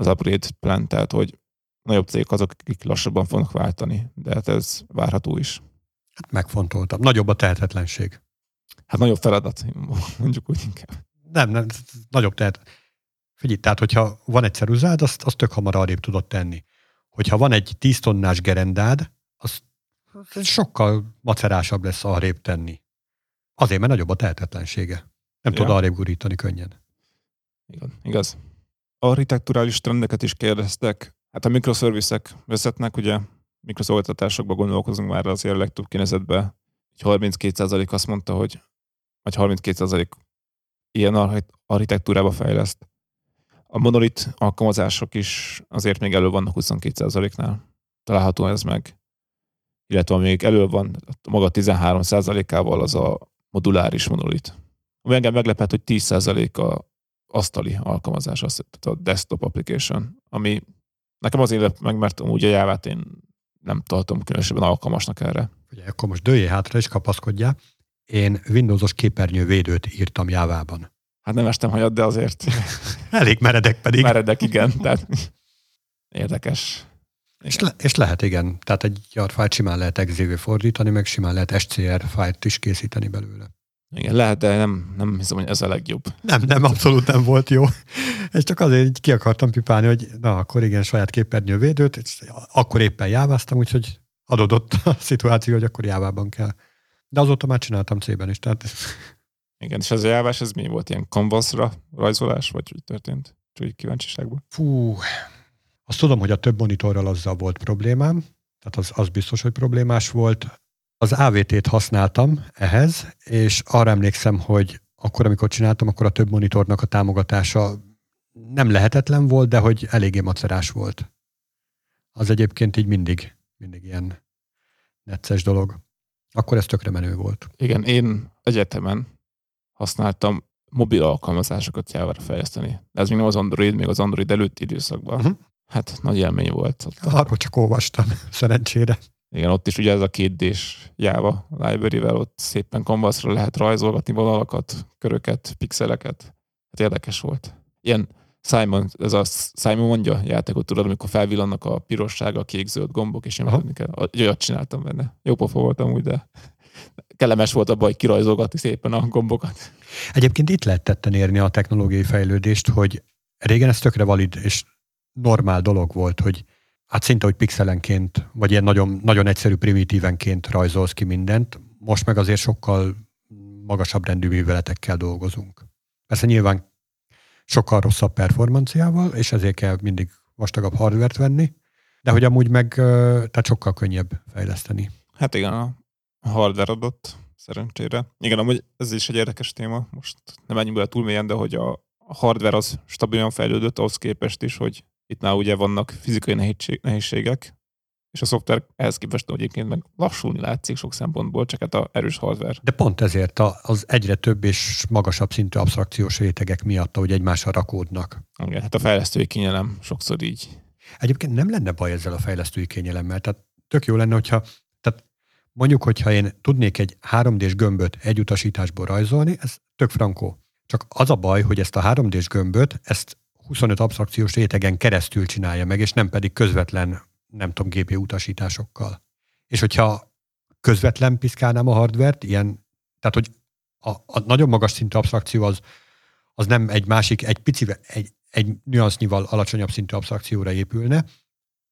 az upgrade plan, tehát hogy nagyobb cégek azok, akik lassabban fognak váltani, de hát ez várható is. Hát megfontoltam. Nagyobb a tehetetlenség. Hát nagyobb feladat, mondjuk úgy inkább. Nem, nem, nagyobb tehet. Figyelj, tehát hogyha van egy ceruzád, azt, azt tök hamar arrébb tudod tenni. Hogyha van egy 10 tonnás gerendád, az sokkal macerásabb lesz arrébb tenni. Azért, mert nagyobb a tehetetlensége. Nem ja. tud arrébb gurítani könnyen. Igen, igaz. Architekturális trendeket is kérdeztek. Hát a mikroszerviszek vezetnek, ugye mikroszolgáltatásokban gondolkozunk már azért a legtöbb kinezetben 32% azt mondta, hogy vagy 32% ilyen architektúrába fejleszt. A monolit alkalmazások is azért még elő vannak 22%-nál. Található ez meg. Illetve még elő van maga 13%-ával az a moduláris monolit. Ami engem meglepett, hogy 10% a asztali alkalmazás, az, tehát a desktop application, ami nekem azért lep meg, mert úgy a jávát én nem tartom különösebben alkalmasnak erre. Ugye, akkor most dőjé hátra és kapaszkodjál. Én Windowsos képernyővédőt írtam Jávában. Hát nem estem hajat, de azért. Elég meredek pedig. Meredek, igen. Tehát érdekes. És, le, és lehet, igen. Tehát egy jar fájlt simán lehet exv fordítani, meg simán lehet SCR fájlt is készíteni belőle. Igen, lehet, de nem, nem hiszem, hogy ez a legjobb. Nem, nem, abszolút nem volt jó. Ez csak azért ki akartam pipálni, hogy na, akkor igen, saját képernyővédőt, és akkor éppen jáváztam, úgyhogy adódott a szituáció, hogy akkor jávában kell. De azóta már csináltam C-ben is, tehát... Igen, és ez a jávás, ez mi volt? Ilyen canvasra rajzolás, vagy hogy történt? Csak így kíváncsiságban. Fú, azt tudom, hogy a több monitorral azzal volt problémám, tehát az, az biztos, hogy problémás volt. Az AVT-t használtam ehhez, és arra emlékszem, hogy akkor, amikor csináltam, akkor a több monitornak a támogatása nem lehetetlen volt, de hogy eléggé macerás volt. Az egyébként így mindig, mindig ilyen necces dolog. Akkor ez tökre menő volt. Igen, én egyetemen használtam mobil alkalmazásokat Jávára fejleszteni. De ez még nem az Android, még az Android előtti időszakban. Uh-huh. Hát nagy élmény volt. Arról csak olvastam, szerencsére. Igen, ott is ugye ez a két d Java library-vel ott szépen canvasra lehet rajzolgatni vonalakat, köröket, pixeleket. Hát érdekes volt. Ilyen Simon, ez a Simon mondja játékot, tudod, amikor felvillannak a pirossága, a kék-zöld gombok, és én kell. Olyat csináltam benne. Jó pofa voltam úgy, de kellemes volt a baj kirajzolgatni szépen a gombokat. Egyébként itt lehet tetten érni a technológiai fejlődést, hogy régen ez tökre valid és normál dolog volt, hogy hát szinte, hogy pixelenként, vagy ilyen nagyon, nagyon egyszerű primitívenként rajzolsz ki mindent, most meg azért sokkal magasabb rendű műveletekkel dolgozunk. Persze nyilván sokkal rosszabb performanciával, és ezért kell mindig vastagabb hardvert venni, de hogy amúgy meg tehát sokkal könnyebb fejleszteni. Hát igen, a hardware adott, szerencsére. Igen, amúgy ez is egy érdekes téma, most nem menjünk bele túl mélyen, de hogy a hardware az stabilan fejlődött ahhoz képest is, hogy itt már ugye vannak fizikai nehézségek, és a szoftver ehhez képest egyébként meg lassulni látszik sok szempontból, csak hát a erős hardware. De pont ezért az egyre több és magasabb szintű absztrakciós rétegek miatt, hogy egymásra rakódnak. Igen, hát a fejlesztői kényelem sokszor így. Egyébként nem lenne baj ezzel a fejlesztői kényelemmel, tehát tök jó lenne, hogyha tehát mondjuk, hogyha én tudnék egy 3D-s gömböt egy utasításból rajzolni, ez tök frankó. Csak az a baj, hogy ezt a 3D-s gömböt, ezt 25 absztrakciós rétegen keresztül csinálja meg, és nem pedig közvetlen nem tudom, GPU utasításokkal. És hogyha közvetlen piszkálnám a hardvert, ilyen, tehát hogy a, a nagyon magas szintű absztrakció az, az nem egy másik, egy pici, egy, egy nüansznyival alacsonyabb szintű absztrakcióra épülne,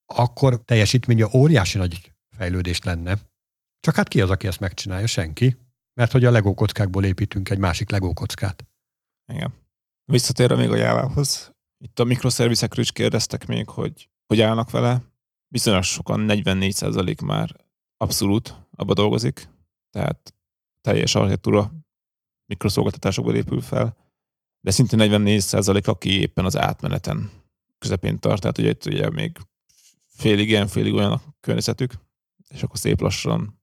akkor teljesítménye óriási nagy fejlődést lenne. Csak hát ki az, aki ezt megcsinálja? Senki. Mert hogy a Lego kockákból építünk egy másik Lego kockát. Igen. Visszatérve még a jávához, itt a mikroszervizekről is kérdeztek még, hogy hogy állnak vele. Viszonylag sokan, 44% már abszolút abba dolgozik, tehát teljes architektúra mikroszolgáltatásokból épül fel, de szinte 44% aki éppen az átmeneten közepén tart, tehát ugye itt ugye még félig ilyen, félig olyan a környezetük, és akkor szép lassan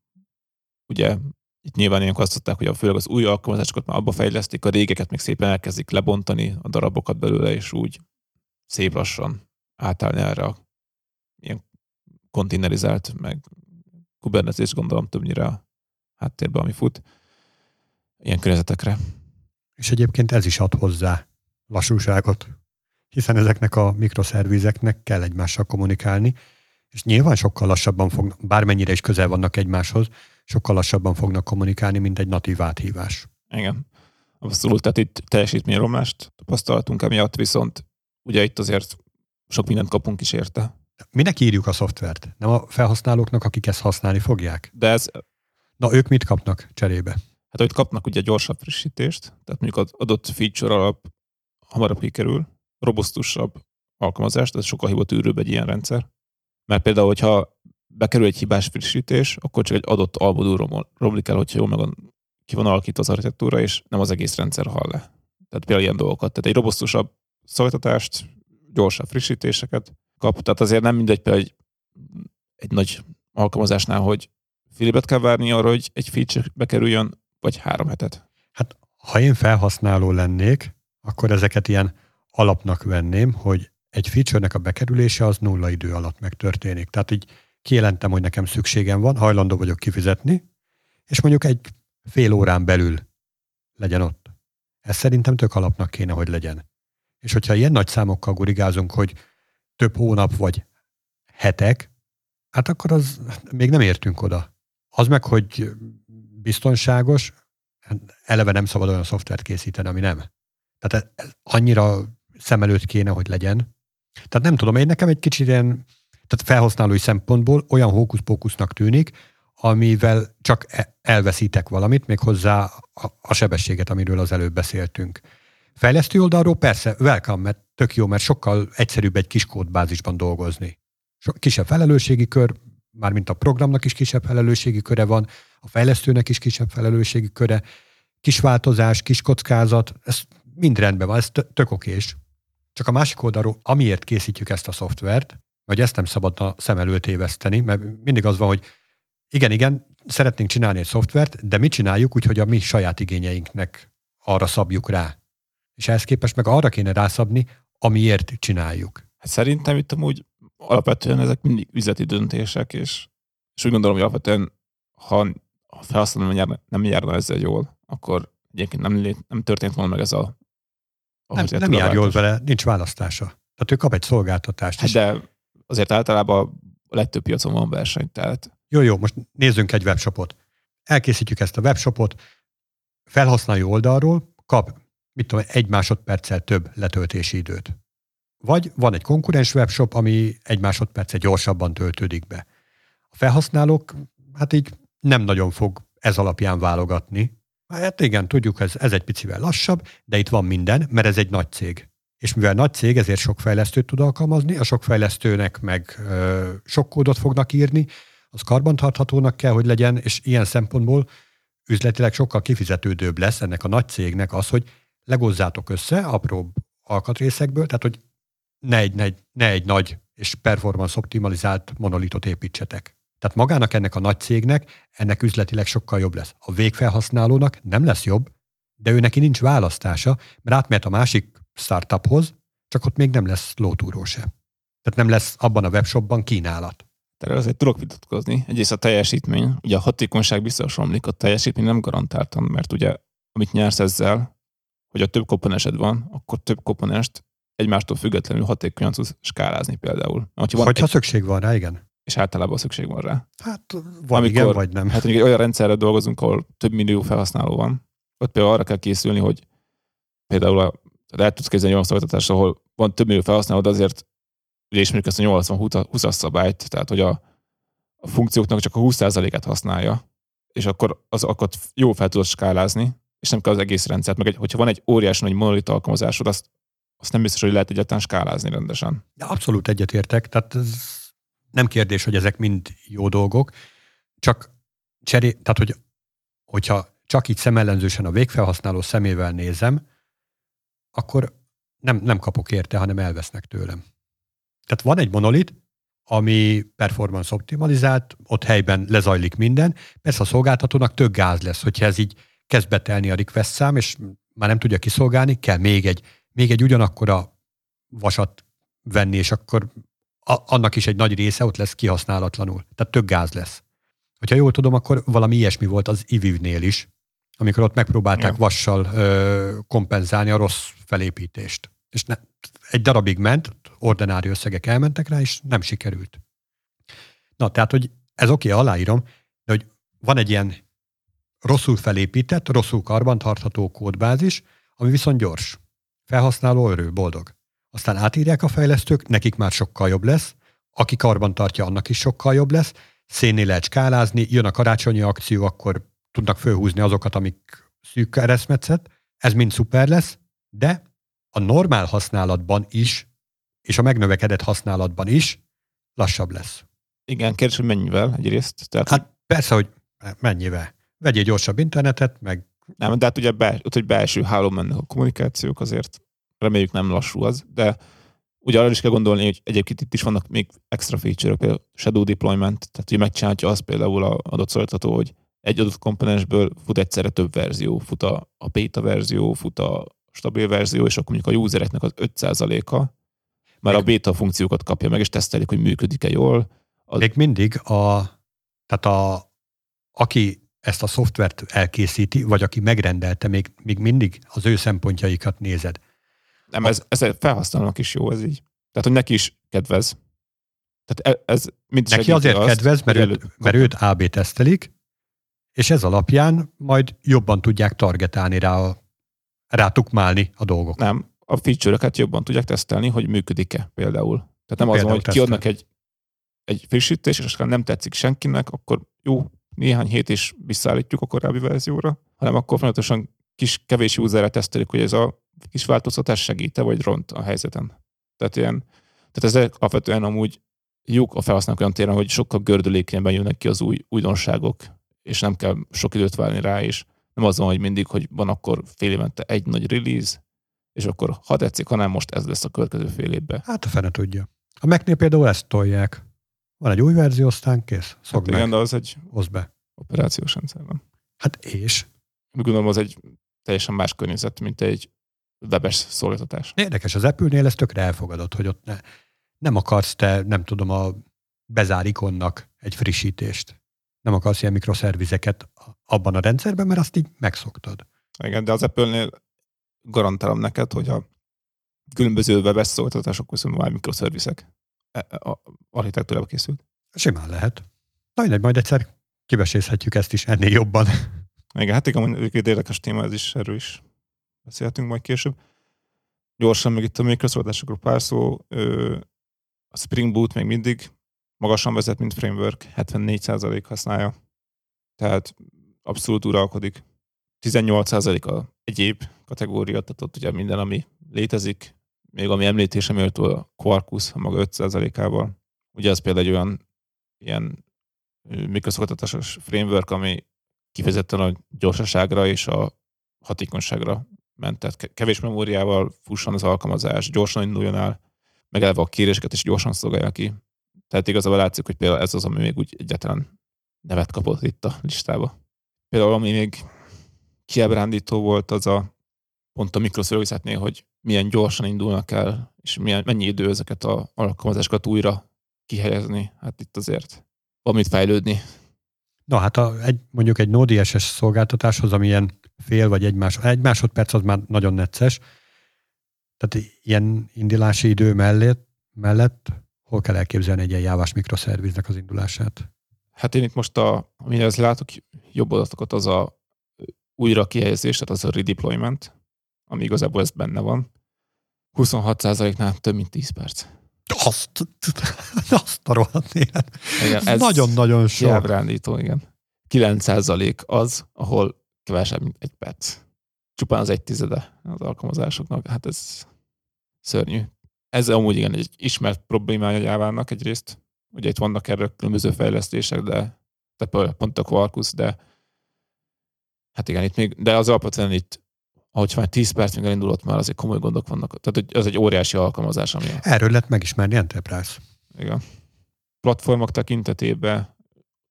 ugye itt nyilván ilyenkor azt mondták, hogy főleg az új alkalmazásokat már abba fejlesztik, a régeket még szépen elkezdik lebontani a darabokat belőle, és úgy szép lassan átállni erre a ilyen konténerizált, meg Kubernetes gondolom többnyire a háttérben, ami fut ilyen környezetekre. És egyébként ez is ad hozzá lassúságot, hiszen ezeknek a mikroszervizeknek kell egymással kommunikálni, és nyilván sokkal lassabban fognak, bármennyire is közel vannak egymáshoz, sokkal lassabban fognak kommunikálni, mint egy natív áthívás. Igen. Abszolút, tehát itt teljesítményromlást tapasztaltunk emiatt, viszont ugye itt azért sok mindent kapunk is érte. Minek írjuk a szoftvert? Nem a felhasználóknak, akik ezt használni fogják? De ez... Na, ők mit kapnak cserébe? Hát, hogy kapnak ugye gyorsabb frissítést, tehát mondjuk az adott feature alap hamarabb kikerül, robusztusabb alkalmazást, ez sokkal hivatűrőbb egy ilyen rendszer. Mert például, hogyha bekerül egy hibás frissítés, akkor csak egy adott albodú romlik el, hogyha jól meg ki van alakítva az architektúra, és nem az egész rendszer hal le. Tehát például ilyen dolgokat. Tehát egy robosztusabb szolgáltatást, gyorsabb frissítéseket kap. Tehát azért nem mindegy például egy, egy nagy alkalmazásnál, hogy fél kell várni arra, hogy egy feature bekerüljön, vagy három hetet. Hát, ha én felhasználó lennék, akkor ezeket ilyen alapnak venném, hogy egy feature-nek a bekerülése az nulla idő alatt megtörténik. Tehát így kijelentem, hogy nekem szükségem van, hajlandó vagyok kifizetni, és mondjuk egy fél órán belül legyen ott. Ez szerintem tök alapnak kéne, hogy legyen. És hogyha ilyen nagy számokkal gurigázunk, hogy több hónap vagy hetek, hát akkor az még nem értünk oda. Az meg, hogy biztonságos, hát eleve nem szabad olyan szoftvert készíteni, ami nem. Tehát ez annyira szem előtt kéne, hogy legyen. Tehát nem tudom, én nekem egy kicsit ilyen, tehát felhasználói szempontból olyan hókusz-pókusznak tűnik, amivel csak e- elveszítek valamit, még hozzá a, sebességet, amiről az előbb beszéltünk. Fejlesztő oldalról persze, welcome, mert tök jó, mert sokkal egyszerűbb egy kis kódbázisban dolgozni. Kisebb felelősségi kör, mármint a programnak is kisebb felelősségi köre van, a fejlesztőnek is kisebb felelősségi köre, kis változás, kis kockázat, ez mind rendben van, ez tök okés. Csak a másik oldalról, amiért készítjük ezt a szoftvert, vagy ezt nem szabadna szem előtt éveszteni, mert mindig az van, hogy igen, igen, szeretnénk csinálni egy szoftvert, de mit csináljuk úgy, hogy a mi saját igényeinknek arra szabjuk rá. És ehhez képest meg arra kéne rászabni, amiért csináljuk. Hát szerintem itt amúgy alapvetően ezek mindig üzleti döntések, és, és úgy gondolom, hogy alapvetően, ha a felhasználó nem járna, nem járna ezzel jól, akkor egyébként nem, nem történt volna meg ez a... a nem, nem jár jól vele, nincs választása. Tehát ő kap egy szolgáltatást hát. De azért általában a legtöbb piacon van verseny, tehát jó, jó, most nézzünk egy webshopot. Elkészítjük ezt a webshopot, felhasználó oldalról kap, mit tudom, egy másodperccel több letöltési időt. Vagy van egy konkurens webshop, ami egy másodperccel gyorsabban töltődik be. A felhasználók, hát így nem nagyon fog ez alapján válogatni. Hát igen, tudjuk, ez, ez egy picivel lassabb, de itt van minden, mert ez egy nagy cég. És mivel nagy cég, ezért sok fejlesztőt tud alkalmazni, a sok fejlesztőnek meg ö, sok kódot fognak írni, az karbantarthatónak kell, hogy legyen, és ilyen szempontból üzletileg sokkal kifizetődőbb lesz ennek a nagy cégnek az, hogy legozzátok össze apróbb alkatrészekből, tehát hogy ne egy, ne egy, ne egy nagy és performance optimalizált monolitot építsetek. Tehát magának ennek a nagy cégnek ennek üzletileg sokkal jobb lesz. A végfelhasználónak nem lesz jobb, de ő neki nincs választása, mert átmehet a másik startuphoz, csak ott még nem lesz lótúró se. Tehát nem lesz abban a webshopban kínálat. Tehát azért tudok vitatkozni. Egyrészt a teljesítmény, ugye a hatékonyság biztos romlik, a teljesítmény nem garantáltan, mert ugye amit nyersz ezzel, hogy a több komponensed van, akkor több komponest egymástól függetlenül hatékonyan tudsz skálázni például. Hogyha, van Hogyha egy, szükség van rá, igen. És általában szükség van rá. Hát van Amikor, igen, vagy nem. Hát mondjuk egy olyan rendszerre dolgozunk, ahol több millió felhasználó van, ott például arra kell készülni, hogy például a, el tudsz képzelni olyan szolgáltatást, ahol van több millió felhasználó, de azért ugye ismerjük ezt a 80-20-as szabályt, tehát hogy a, a funkcióknak csak a 20%-át használja, és akkor az akkor jó fel tudod skálázni, és nem kell az egész rendszert, meg egy, hogyha van egy óriási nagy monolit alkalmazásod, azt, azt nem biztos, hogy lehet egyáltalán skálázni rendesen. De abszolút egyetértek, tehát ez nem kérdés, hogy ezek mind jó dolgok, csak cseré, tehát hogy, hogyha csak így szemellenzősen a végfelhasználó szemével nézem, akkor nem, nem kapok érte, hanem elvesznek tőlem. Tehát van egy monolit, ami performance optimalizált, ott helyben lezajlik minden. Persze a szolgáltatónak több gáz lesz, hogyha ez így kezd betelni a request szám, és már nem tudja kiszolgálni, kell még egy, még egy ugyanakkora vasat venni, és akkor a, annak is egy nagy része ott lesz kihasználatlanul. Tehát több gáz lesz. Hogyha jól tudom, akkor valami ilyesmi volt az IVIV-nél is, amikor ott megpróbálták ja. vassal ö, kompenzálni a rossz felépítést. És ne, egy darabig ment, ordinári összegek elmentek rá, és nem sikerült. Na, tehát, hogy ez oké, okay, aláírom, de hogy van egy ilyen rosszul felépített, rosszul karbantartható kódbázis, ami viszont gyors. Felhasználó örül, boldog. Aztán átírják a fejlesztők, nekik már sokkal jobb lesz, aki karban tartja, annak is sokkal jobb lesz, szénné lehet skálázni, jön a karácsonyi akció, akkor tudnak fölhúzni azokat, amik szűk keresztmetszet, ez mind szuper lesz, de a normál használatban is, és a megnövekedett használatban is lassabb lesz. Igen, kérdés, hogy mennyivel egyrészt. Tehát, Hát persze, hogy mennyivel. Vegyél gyorsabb internetet, meg Nem, de hát ugye be, ott, hogy belső hálón mennek a kommunikációk, azért reméljük nem lassú az, de ugye arra is kell gondolni, hogy egyébként itt is vannak még extra feature például shadow deployment, tehát hogy megcsinálja azt például a adott szolgáltató, hogy egy adott komponensből fut egyszerre több verzió, fut a, a beta verzió, fut a stabil verzió, és akkor mondjuk a usereknek az 5%-a már a beta funkciókat kapja meg, és tesztelik, hogy működik-e jól. Az- még mindig a, tehát a, aki ezt a szoftvert elkészíti, vagy aki megrendelte, még, még mindig az ő szempontjaikat nézed. Nem, ez, ez felhasználónak is jó, ez így. Tehát, hogy neki is kedvez. Tehát e- ez mind Neki azért azt, kedvez, mert, őt, mert őt AB tesztelik, és ez alapján majd jobban tudják targetálni rá, a, rá tukmálni a dolgok. Nem, a feature-öket jobban tudják tesztelni, hogy működik-e például. Tehát nem az van, Például hogy kiadnak egy, egy frissítés, és aztán nem tetszik senkinek, akkor jó, néhány hét is visszaállítjuk a korábbi verzióra, hanem akkor folyamatosan kis, kevés userre tesztelik, hogy ez a kis változtatás segíte, vagy ront a helyzeten. Tehát ilyen, tehát ezek alapvetően amúgy jók a felhasználók olyan téren, hogy sokkal gördülékenyebben jönnek ki az új újdonságok, és nem kell sok időt várni rá, és nem az van, hogy mindig, hogy van akkor fél évente egy nagy release, és akkor ha tetszik, hanem most ez lesz a következő fél évben. Hát a fene tudja. A Mac-nél például ezt tolják. Van egy új verzió, aztán kész. Szog Hát igen, de az egy hozd be. operációs rendszer, nem? Hát és? Úgy gondolom, az egy teljesen más környezet, mint egy webes szolgáltatás. Érdekes, az Apple-nél ezt tökre elfogadott, hogy ott ne, nem akarsz te, nem tudom, a bezár ikonnak egy frissítést. Nem akarsz ilyen mikroszervizeket abban a rendszerben, mert azt így megszoktad. Igen, de az Apple-nél garantálom neked, hogy a különböző webes szolgáltatások viszont már mikroszervizek E- e- architektúrába készült. Simán lehet. Na mindegy, majd egyszer kivesézhetjük ezt is ennél jobban. Igen, hát igen, egy érdekes téma, ez is, erről is beszélhetünk majd később. Gyorsan még itt a mikroszolgáltatásokról pár szó. A Spring Boot még mindig magasan vezet, mint framework, 74% használja. Tehát abszolút uralkodik. 18% a egyéb kategória, tehát ott ugye minden, ami létezik, még ami említése méltó a Quarkus a maga 5%-ával. Ugye ez például egy olyan ilyen mikroszolgáltatásos framework, ami kifejezetten a gyorsaságra és a hatékonyságra ment. Tehát ke- kevés memóriával fusson az alkalmazás, gyorsan induljon el, meg eleve a kéréseket is gyorsan szolgálja ki. Tehát igazából látszik, hogy például ez az, ami még úgy egyáltalán nevet kapott itt a listába. Például ami még kiábrándító volt, az a pont a mikroszervizetnél, hogy milyen gyorsan indulnak el, és milyen, mennyi idő ezeket a alkalmazásokat újra kihelyezni. Hát itt azért van mit fejlődni. Na hát a, egy, mondjuk egy Node.js szolgáltatáshoz, ami ilyen fél vagy egy, más, egy másodperc, az már nagyon necces. Tehát ilyen indulási idő mellett, mellett hol kell elképzelni egy ilyen jávás mikroszerviznek az indulását? Hát én itt most, a, amihez látok jobb adatokat, az a újra kihelyezés, tehát az a redeployment, ami igazából ez benne van. 26%-nál több mint 10 perc. Azt, azt a rohadt élet. Igen, Ez nagyon-nagyon sok. Kiábrándító, igen. 9% az, ahol kevesebb, mint egy perc. Csupán az egy tizede az alkalmazásoknak. Hát ez szörnyű. Ez amúgy igen egy ismert problémája Jávának egyrészt. Ugye itt vannak erről különböző fejlesztések, de, de pont a Quarkus, de hát igen, itt még, de az alapvetően itt ahogy már 10 perc még elindulott, már azért komoly gondok vannak. Tehát hogy ez egy óriási alkalmazás, ami Erről lett megismerni Enterprise. igen. Platformok tekintetében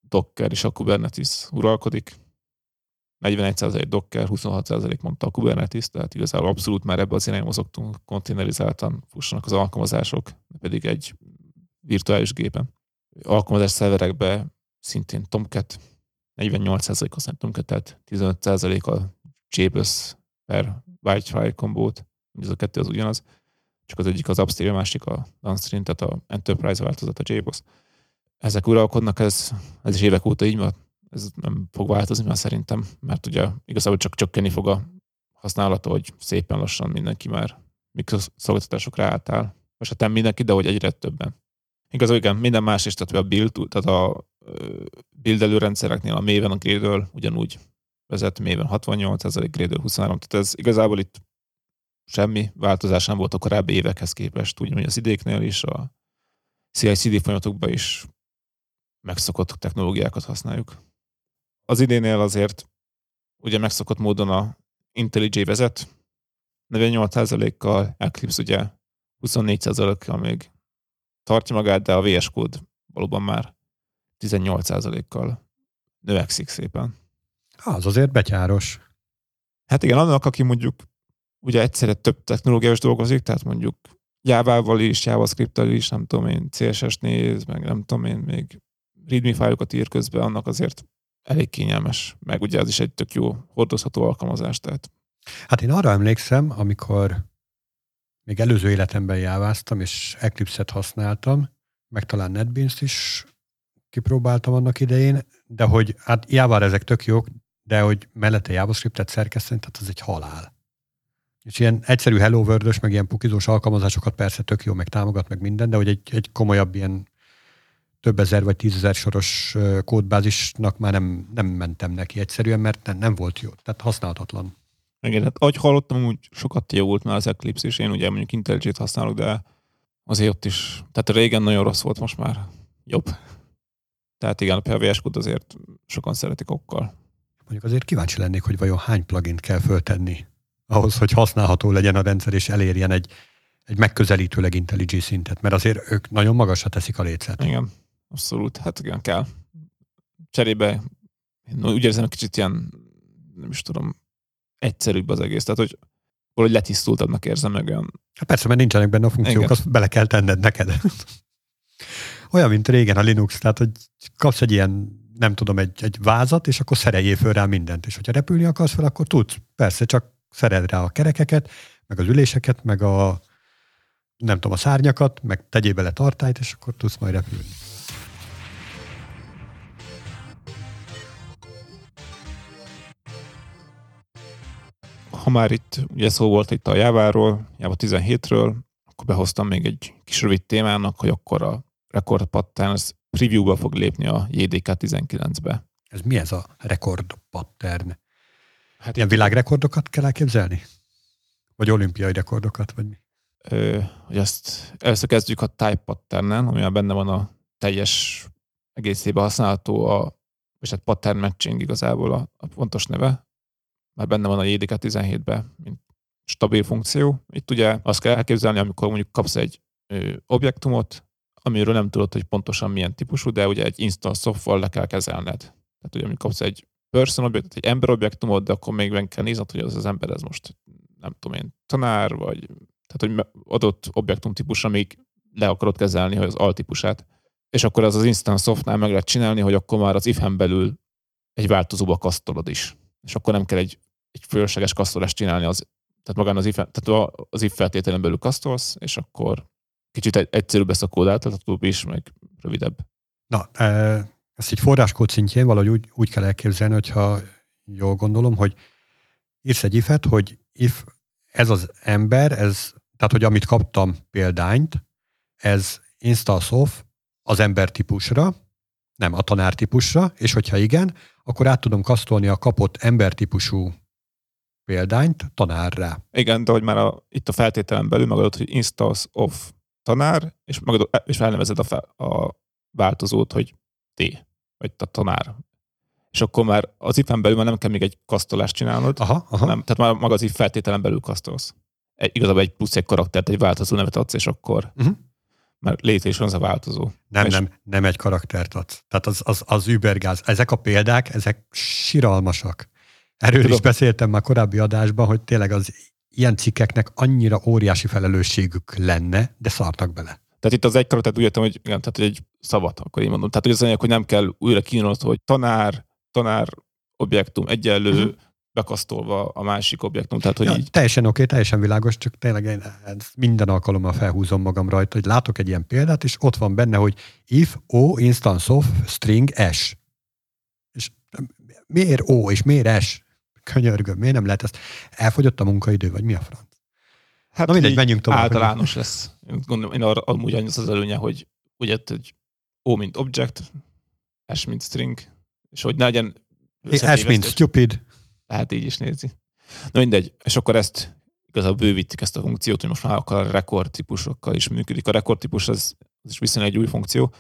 Docker és a Kubernetes uralkodik. 41% Docker, 26% mondta a Kubernetes, tehát igazából abszolút már ebbe az irányba mozogtunk, konténerizáltan fussanak az alkalmazások, pedig egy virtuális gépen. Alkalmazás szerverekbe szintén Tomcat, 48% használ Tomcat, tehát 15% a JBoss per Wi-Fi kombót, ez a kettő az ugyanaz, csak az egyik az upstream, a másik a downstream, tehát a Enterprise változat, a JBoss. Ezek uralkodnak, ez, ez is évek óta így van, ez nem fog változni már szerintem, mert ugye igazából csak csökkenni fog a használata, hogy szépen lassan mindenki már mikroszolgáltatásokra átáll. Most hát nem mindenki, de hogy egyre többen. Igazából igen, minden más is, tehát a build, tehát a ö, build előrendszereknél a Maven, a Gradle ugyanúgy vezet, Maven 68, ez a Gradle 23, tehát ez igazából itt semmi változás nem volt a korábbi évekhez képest, ugyanúgy az idéknél is, a CI-CD folyamatokban is megszokott technológiákat használjuk. Az idénél azért ugye megszokott módon a IntelliJ vezet, 48%-kal, Eclipse ugye 24%-kal még tartja magát, de a VS Code valóban már 18%-kal növekszik szépen. Az azért betyáros. Hát igen, annak, aki mondjuk ugye egyszerre több technológiás dolgozik, tehát mondjuk Java-val is, javascript is, nem tudom én, CSS néz, meg nem tudom én, még readme fájlokat ír közben, annak azért elég kényelmes, meg ugye ez is egy tök jó hordozható alkalmazás, tehát. Hát én arra emlékszem, amikor még előző életemben jáváztam, és Eclipse-et használtam, meg talán NetBeans-t is kipróbáltam annak idején, de hogy hát Java ezek tök jók, de hogy mellette JavaScript-et szerkeszteni, tehát az egy halál. És ilyen egyszerű Hello world meg ilyen pukizós alkalmazásokat persze tök jó, meg támogat, meg minden, de hogy egy, egy komolyabb ilyen több ezer vagy tízezer soros kódbázisnak már nem, nem mentem neki egyszerűen, mert nem, nem volt jó, tehát használhatatlan. Igen, hát ahogy hallottam, úgy sokat javult már az Eclipse, és én ugye mondjuk IntelliJ-t használok, de azért ott is, tehát régen nagyon rossz volt, most már jobb. Tehát igen, a VS Code azért sokan szeretik okkal. Mondjuk azért kíváncsi lennék, hogy vajon hány plugin kell föltenni ahhoz, hogy használható legyen a rendszer, és elérjen egy, egy megközelítőleg IntelliJ szintet, mert azért ők nagyon magasra teszik a lécet. Igen, abszolút. Hát igen, kell. Cserébe én úgy érzem, kicsit ilyen, nem is tudom, egyszerűbb az egész. Tehát, hogy valahogy letisztultabbnak érzem meg olyan. Hát persze, mert nincsenek benne a funkciók, Igen. azt bele kell tenned neked. olyan, mint régen a Linux, tehát, hogy kapsz egy ilyen nem tudom, egy, egy vázat, és akkor szereljél föl rá mindent. És hogyha repülni akarsz fel, akkor tudsz. Persze, csak szered rá a kerekeket, meg az üléseket, meg a nem tudom, a szárnyakat, meg tegyél bele tartályt, és akkor tudsz majd repülni. Ha már itt ugye szó volt itt a Jáváról, Java 17-ről, akkor behoztam még egy kis rövid témának, hogy akkor a Record Patterns preview-ba fog lépni a JDK 19-be. Ez mi ez a rekord pattern? Hát Ilyen világrekordokat kell elképzelni? Vagy olimpiai rekordokat, vagy mi? Ö, hogy azt először kezdjük a type patternen, ami benne van a teljes egészében használható a, és hát pattern matching igazából a, a pontos neve. Már benne van a JDK 17-ben, mint stabil funkció. Itt ugye azt kell elképzelni, amikor mondjuk kapsz egy ö, objektumot, amiről nem tudod, hogy pontosan milyen típusú, de ugye egy install software le kell kezelned. Tehát ugye, amikor kapsz egy person objektumot, egy ember objektumot, de akkor még meg kell nézned, hogy az az ember ez most nem tudom én, tanár, vagy tehát, hogy adott objektum típus, amíg le akarod kezelni, hogy az altípusát. És akkor az az instant softnál meg lehet csinálni, hogy akkor már az if belül egy változóba kasztolod is. És akkor nem kell egy, egy fölösleges kasztolást csinálni, az, tehát magán az if, tehát az if feltételen belül kasztolsz, és akkor kicsit egyszerűbb lesz a kód átláthatóbb is, meg rövidebb. Na, e, ezt egy forráskód szintjén valahogy úgy, úgy kell elképzelni, hogyha jól gondolom, hogy írsz egy ifet, hogy if ez az ember, ez, tehát hogy amit kaptam példányt, ez installsoft az ember típusra, nem a tanár típusra, és hogyha igen, akkor át tudom kasztolni a kapott ember típusú példányt tanárra. Igen, de hogy már a, itt a feltételen belül megadod, hogy installs of tanár, és, magad, és felnevezed a, fel, a változót, hogy T, vagy a tanár. És akkor már az if belül már nem kell még egy kasztolást csinálnod, aha, aha. Nem, tehát már maga az if feltételen belül kasztolsz. Egy, igazából egy plusz egy karaktert, egy változó nevet adsz, és akkor uh-huh. már létre is van az a változó. Nem, és nem, nem egy karaktert adsz. Tehát az, az, az übergáz. Ezek a példák, ezek siralmasak. Erről Tudom. is beszéltem már korábbi adásban, hogy tényleg az ilyen cikkeknek annyira óriási felelősségük lenne, de szartak bele. Tehát itt az egy karakter úgy értem, hogy, igen, tehát egy szavat, akkor én mondom. Tehát hogy az anyag, hogy nem kell újra kínálni, hogy tanár, tanár objektum egyenlő, uh-huh. bekasztolva a másik objektum. Tehát, hogy ja, így... Teljesen oké, okay, teljesen világos, csak tényleg én minden alkalommal felhúzom magam rajta, hogy látok egy ilyen példát, és ott van benne, hogy if o instance of string s. És miért o, és miért s? Könyörgöm, miért nem lehet ezt? Elfogyott a munkaidő, vagy mi a franc? Hát Na mindegy, menjünk tovább. Általános hogy... lesz. Én gondolom, én arra amúgy annyi az előnye, hogy ugye egy O, mint object, S, mint string, és hogy ne legyen S, mint stupid. Lehet így is nézni. Na mindegy, és akkor ezt igazából bővítik ezt a funkciót, hogy most már rekord típusokkal is működik. A rekord típus az, az is viszonylag egy új funkció.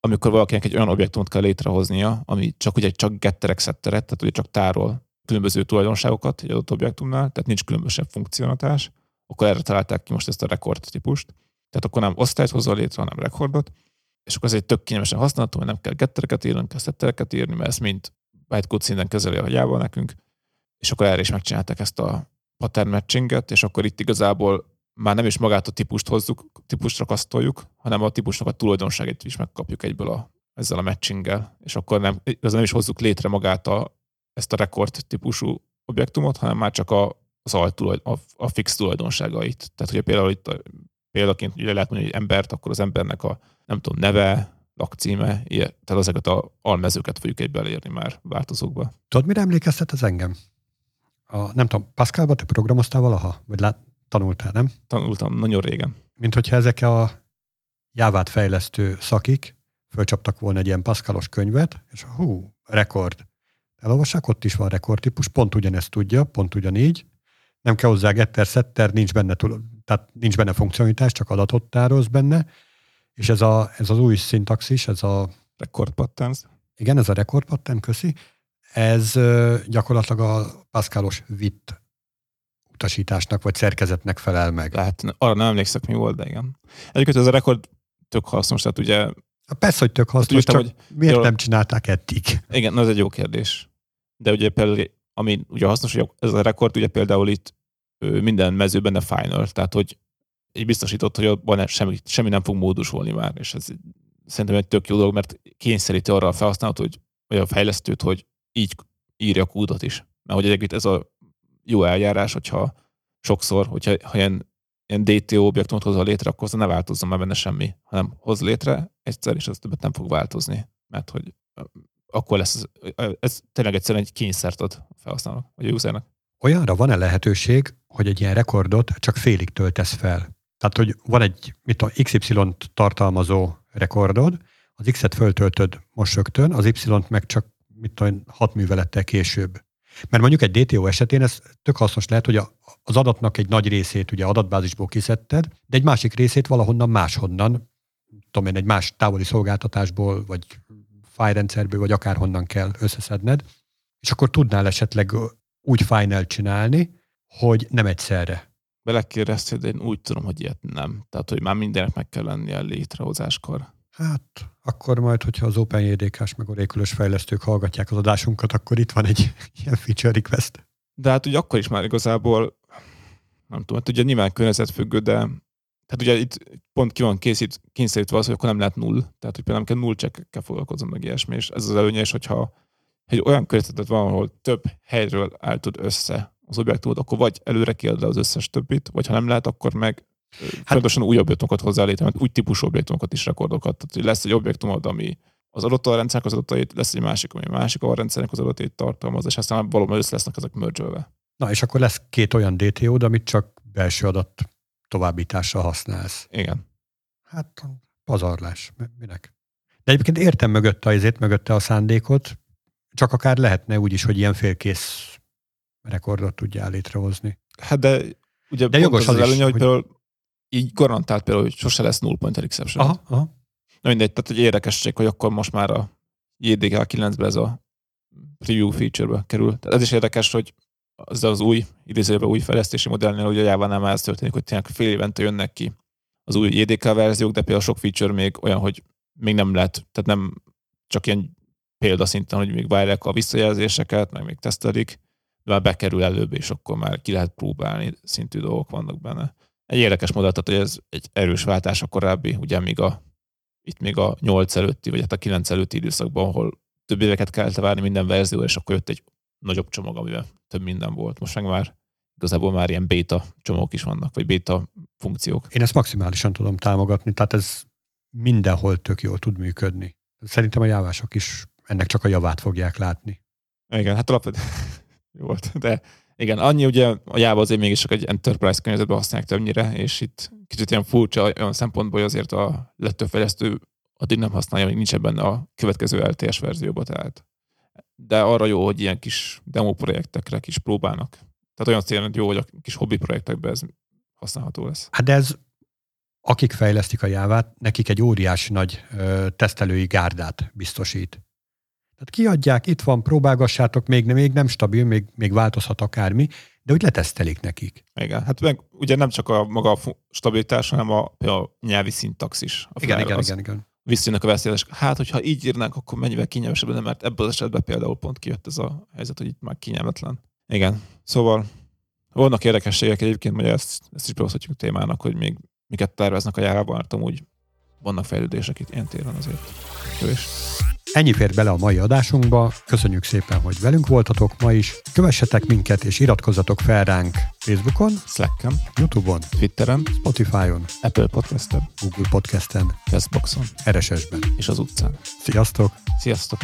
amikor valakinek egy olyan objektumot kell létrehoznia, ami csak ugye csak getterek szetteret, tehát ugye csak tárol különböző tulajdonságokat egy adott objektumnál, tehát nincs különböző funkcionatás, akkor erre találták ki most ezt a rekord típust. Tehát akkor nem osztályt hozol létre, hanem rekordot, és akkor ez egy tök kényelmesen használható, mert nem kell gettereket írni, nem kell szettereket írni, mert ezt mind bytecode szinten kezeli a Java nekünk, és akkor erre is megcsinálták ezt a pattern matchinget, és akkor itt igazából már nem is magát a típust hozzuk, típust rakasztoljuk, hanem a típusnak a tulajdonságait is megkapjuk egyből a, ezzel a matchinggel, és akkor nem, nem is hozzuk létre magát a, ezt a rekord típusú objektumot, hanem már csak a, az alt a, a fix tulajdonságait. Tehát, hogy például itt a, példaként ugye lehet mondani, hogy embert, akkor az embernek a nem tudom, neve, lakcíme, ilyen, tehát ezeket a almezőket fogjuk egybe elérni már változókba. Tudod, mire emlékeztet az engem? A, nem tudom, Pascalba te programoztál valaha? Vagy lát, tanultál, nem? Tanultam, nagyon régen. Mint hogyha ezek a jávát fejlesztő szakik fölcsaptak volna egy ilyen Pascalos könyvet, és hú, rekord. Elolvassák, ott is van rekordtípus, pont ugyanezt tudja, pont ugyanígy. Nem kell hozzá getter, setter, nincs benne, tehát nincs benne funkcionalitás, csak adatot tároz benne, és ez, a, ez az új szintaxis, ez a... Record patterns. Igen, ez a record pattern, köszi. Ez gyakorlatilag a Pascalos vit utasításnak vagy szerkezetnek felel meg. Lehet, arra nem emlékszek, mi volt, de igen. Egyébként ez a rekord tök hasznos, tehát ugye... Persze, hogy tök hasznos, csak hogy miért jól... nem csinálták eddig? Igen, ez egy jó kérdés. De ugye például, ami ugye hasznos, hogy ez a rekord ugye például itt minden mezőben benne final, tehát hogy így biztosított, hogy abban semmi, semmi nem fog módosulni már, és ez szerintem egy tök jó dolog, mert kényszeríti arra a felhasználót, hogy, vagy a fejlesztőt, hogy így írja a kódot is. Mert hogy egyébként ez a jó eljárás, hogyha sokszor, hogyha ha ilyen, ilyen DTO objektumot hozza létre, akkor ne változzon már benne semmi, hanem hoz létre egyszer, és az többet nem fog változni. Mert hogy akkor lesz, ez, tényleg egyszerűen egy kényszert ad felhasználónak, vagy a usernek. Olyanra van-e lehetőség, hogy egy ilyen rekordot csak félig töltesz fel? Tehát, hogy van egy mit a XY-t tartalmazó rekordod, az X-et föltöltöd most rögtön, az Y-t meg csak mit tudom, hat művelettel később. Mert mondjuk egy DTO esetén ez tök hasznos lehet, hogy az adatnak egy nagy részét ugye adatbázisból kiszedted, de egy másik részét valahonnan máshonnan, tudom én, egy más távoli szolgáltatásból, vagy fájrendszerből, vagy akárhonnan kell összeszedned, és akkor tudnál esetleg úgy final csinálni, hogy nem egyszerre belekérdeztél, de én úgy tudom, hogy ilyet nem. Tehát, hogy már mindenek meg kell lennie létrehozáskor. Hát, akkor majd, hogyha az OpenJDK-s meg a fejlesztők hallgatják az adásunkat, akkor itt van egy ilyen feature request. De hát ugye akkor is már igazából, nem tudom, hát ugye nyilván környezetfüggő, de tehát ugye itt pont ki van készít, kényszerítve az, hogy akkor nem lehet null. Tehát, hogy például nem kell null csekkekkel foglalkozom meg ilyesmi, és ez az előnye, és hogyha egy olyan környezetet van, ahol több helyről álltod össze az objektumot, akkor vagy előre kiad le az összes többit, vagy ha nem lehet, akkor meg hát, fontosan új objektumokat hozzá létre, mert új típusú objektumokat is rekordokat. Tehát, hogy lesz egy objektumod, ami az adott alrendszernek az adatait, lesz egy másik, ami a másik alrendszernek az adatait tartalmaz, és aztán valóban össze lesznek ezek merge Na, és akkor lesz két olyan DTO-d, amit csak belső adat továbbításra használsz. Igen. Hát pazarlás. Minek? De egyébként értem mögötte azért, mögötte a szándékot, csak akár lehetne úgy is, hogy ilyen félkész rekordot tudjál létrehozni. Hát de ugye de jogos az, az előnye, hogy, hogy például így garantált például, hogy sose lesz null pointer exception. Aha, aha. Na mindegy, tehát egy érdekesség, hogy akkor most már a JDK 9-be ez a preview feature-be kerül. Tehát ez is érdekes, hogy az az új, idézőben új fejlesztési modellnél, hogy a Java-nál ez történik, hogy tényleg fél évente jönnek ki az új JDK verziók, de például sok feature még olyan, hogy még nem lehet, tehát nem csak ilyen példaszinten, hogy még várják a visszajelzéseket, meg még tesztelik, de már bekerül előbb, és akkor már ki lehet próbálni, szintű dolgok vannak benne. Egy érdekes modell, tehát hogy ez egy erős váltás a korábbi, ugye még a, itt még a 8 előtti, vagy hát a 9 előtti időszakban, ahol több éveket kellett várni minden verzió, és akkor jött egy nagyobb csomag, amiben több minden volt. Most meg már igazából már ilyen beta csomagok is vannak, vagy beta funkciók. Én ezt maximálisan tudom támogatni, tehát ez mindenhol tök jól tud működni. Szerintem a jávások is ennek csak a javát fogják látni. Igen, hát alapvetően volt. De igen, annyi ugye a Java azért mégis csak egy enterprise környezetben használják többnyire, és itt kicsit ilyen furcsa olyan szempontból, hogy azért a legtöbb fejlesztő addig nem használja, hogy nincsen benne a következő LTS verzióba, tehát. De arra jó, hogy ilyen kis demo projektekre kis próbálnak. Tehát olyan célra jó, hogy a kis hobbi projektekben ez használható lesz. Hát ez akik fejlesztik a jávát, nekik egy óriási nagy ö, tesztelői gárdát biztosít. Tehát kiadják, itt van, próbálgassátok, még, még nem stabil, még, még változhat akármi, de úgy letesztelik nekik. Igen, hát meg ugye nem csak a maga a stabilitás, hanem a, a nyelvi szintax is. A igen, igen, igen, igen. Visszajönnek a veszélyes. Hát, hogyha így írnánk, akkor mennyivel kényelmesebb lenne, mert ebből az esetben például pont kijött ez a helyzet, hogy itt már kényelmetlen. Igen, szóval vannak érdekességek egyébként, hogy ezt, ezt is behozhatjuk témának, hogy még miket terveznek a járában, mert amúgy vannak fejlődések itt ilyen téren azért. Kövés. Ennyi fér bele a mai adásunkba. Köszönjük szépen, hogy velünk voltatok ma is. Kövessetek minket és iratkozzatok fel ránk Facebookon, Slacken, Youtube-on, Twitteren, Spotify-on, Apple Podcasten, Google Podcasten, Castboxon RSS-ben. és az utcán. Sziasztok! Sziasztok!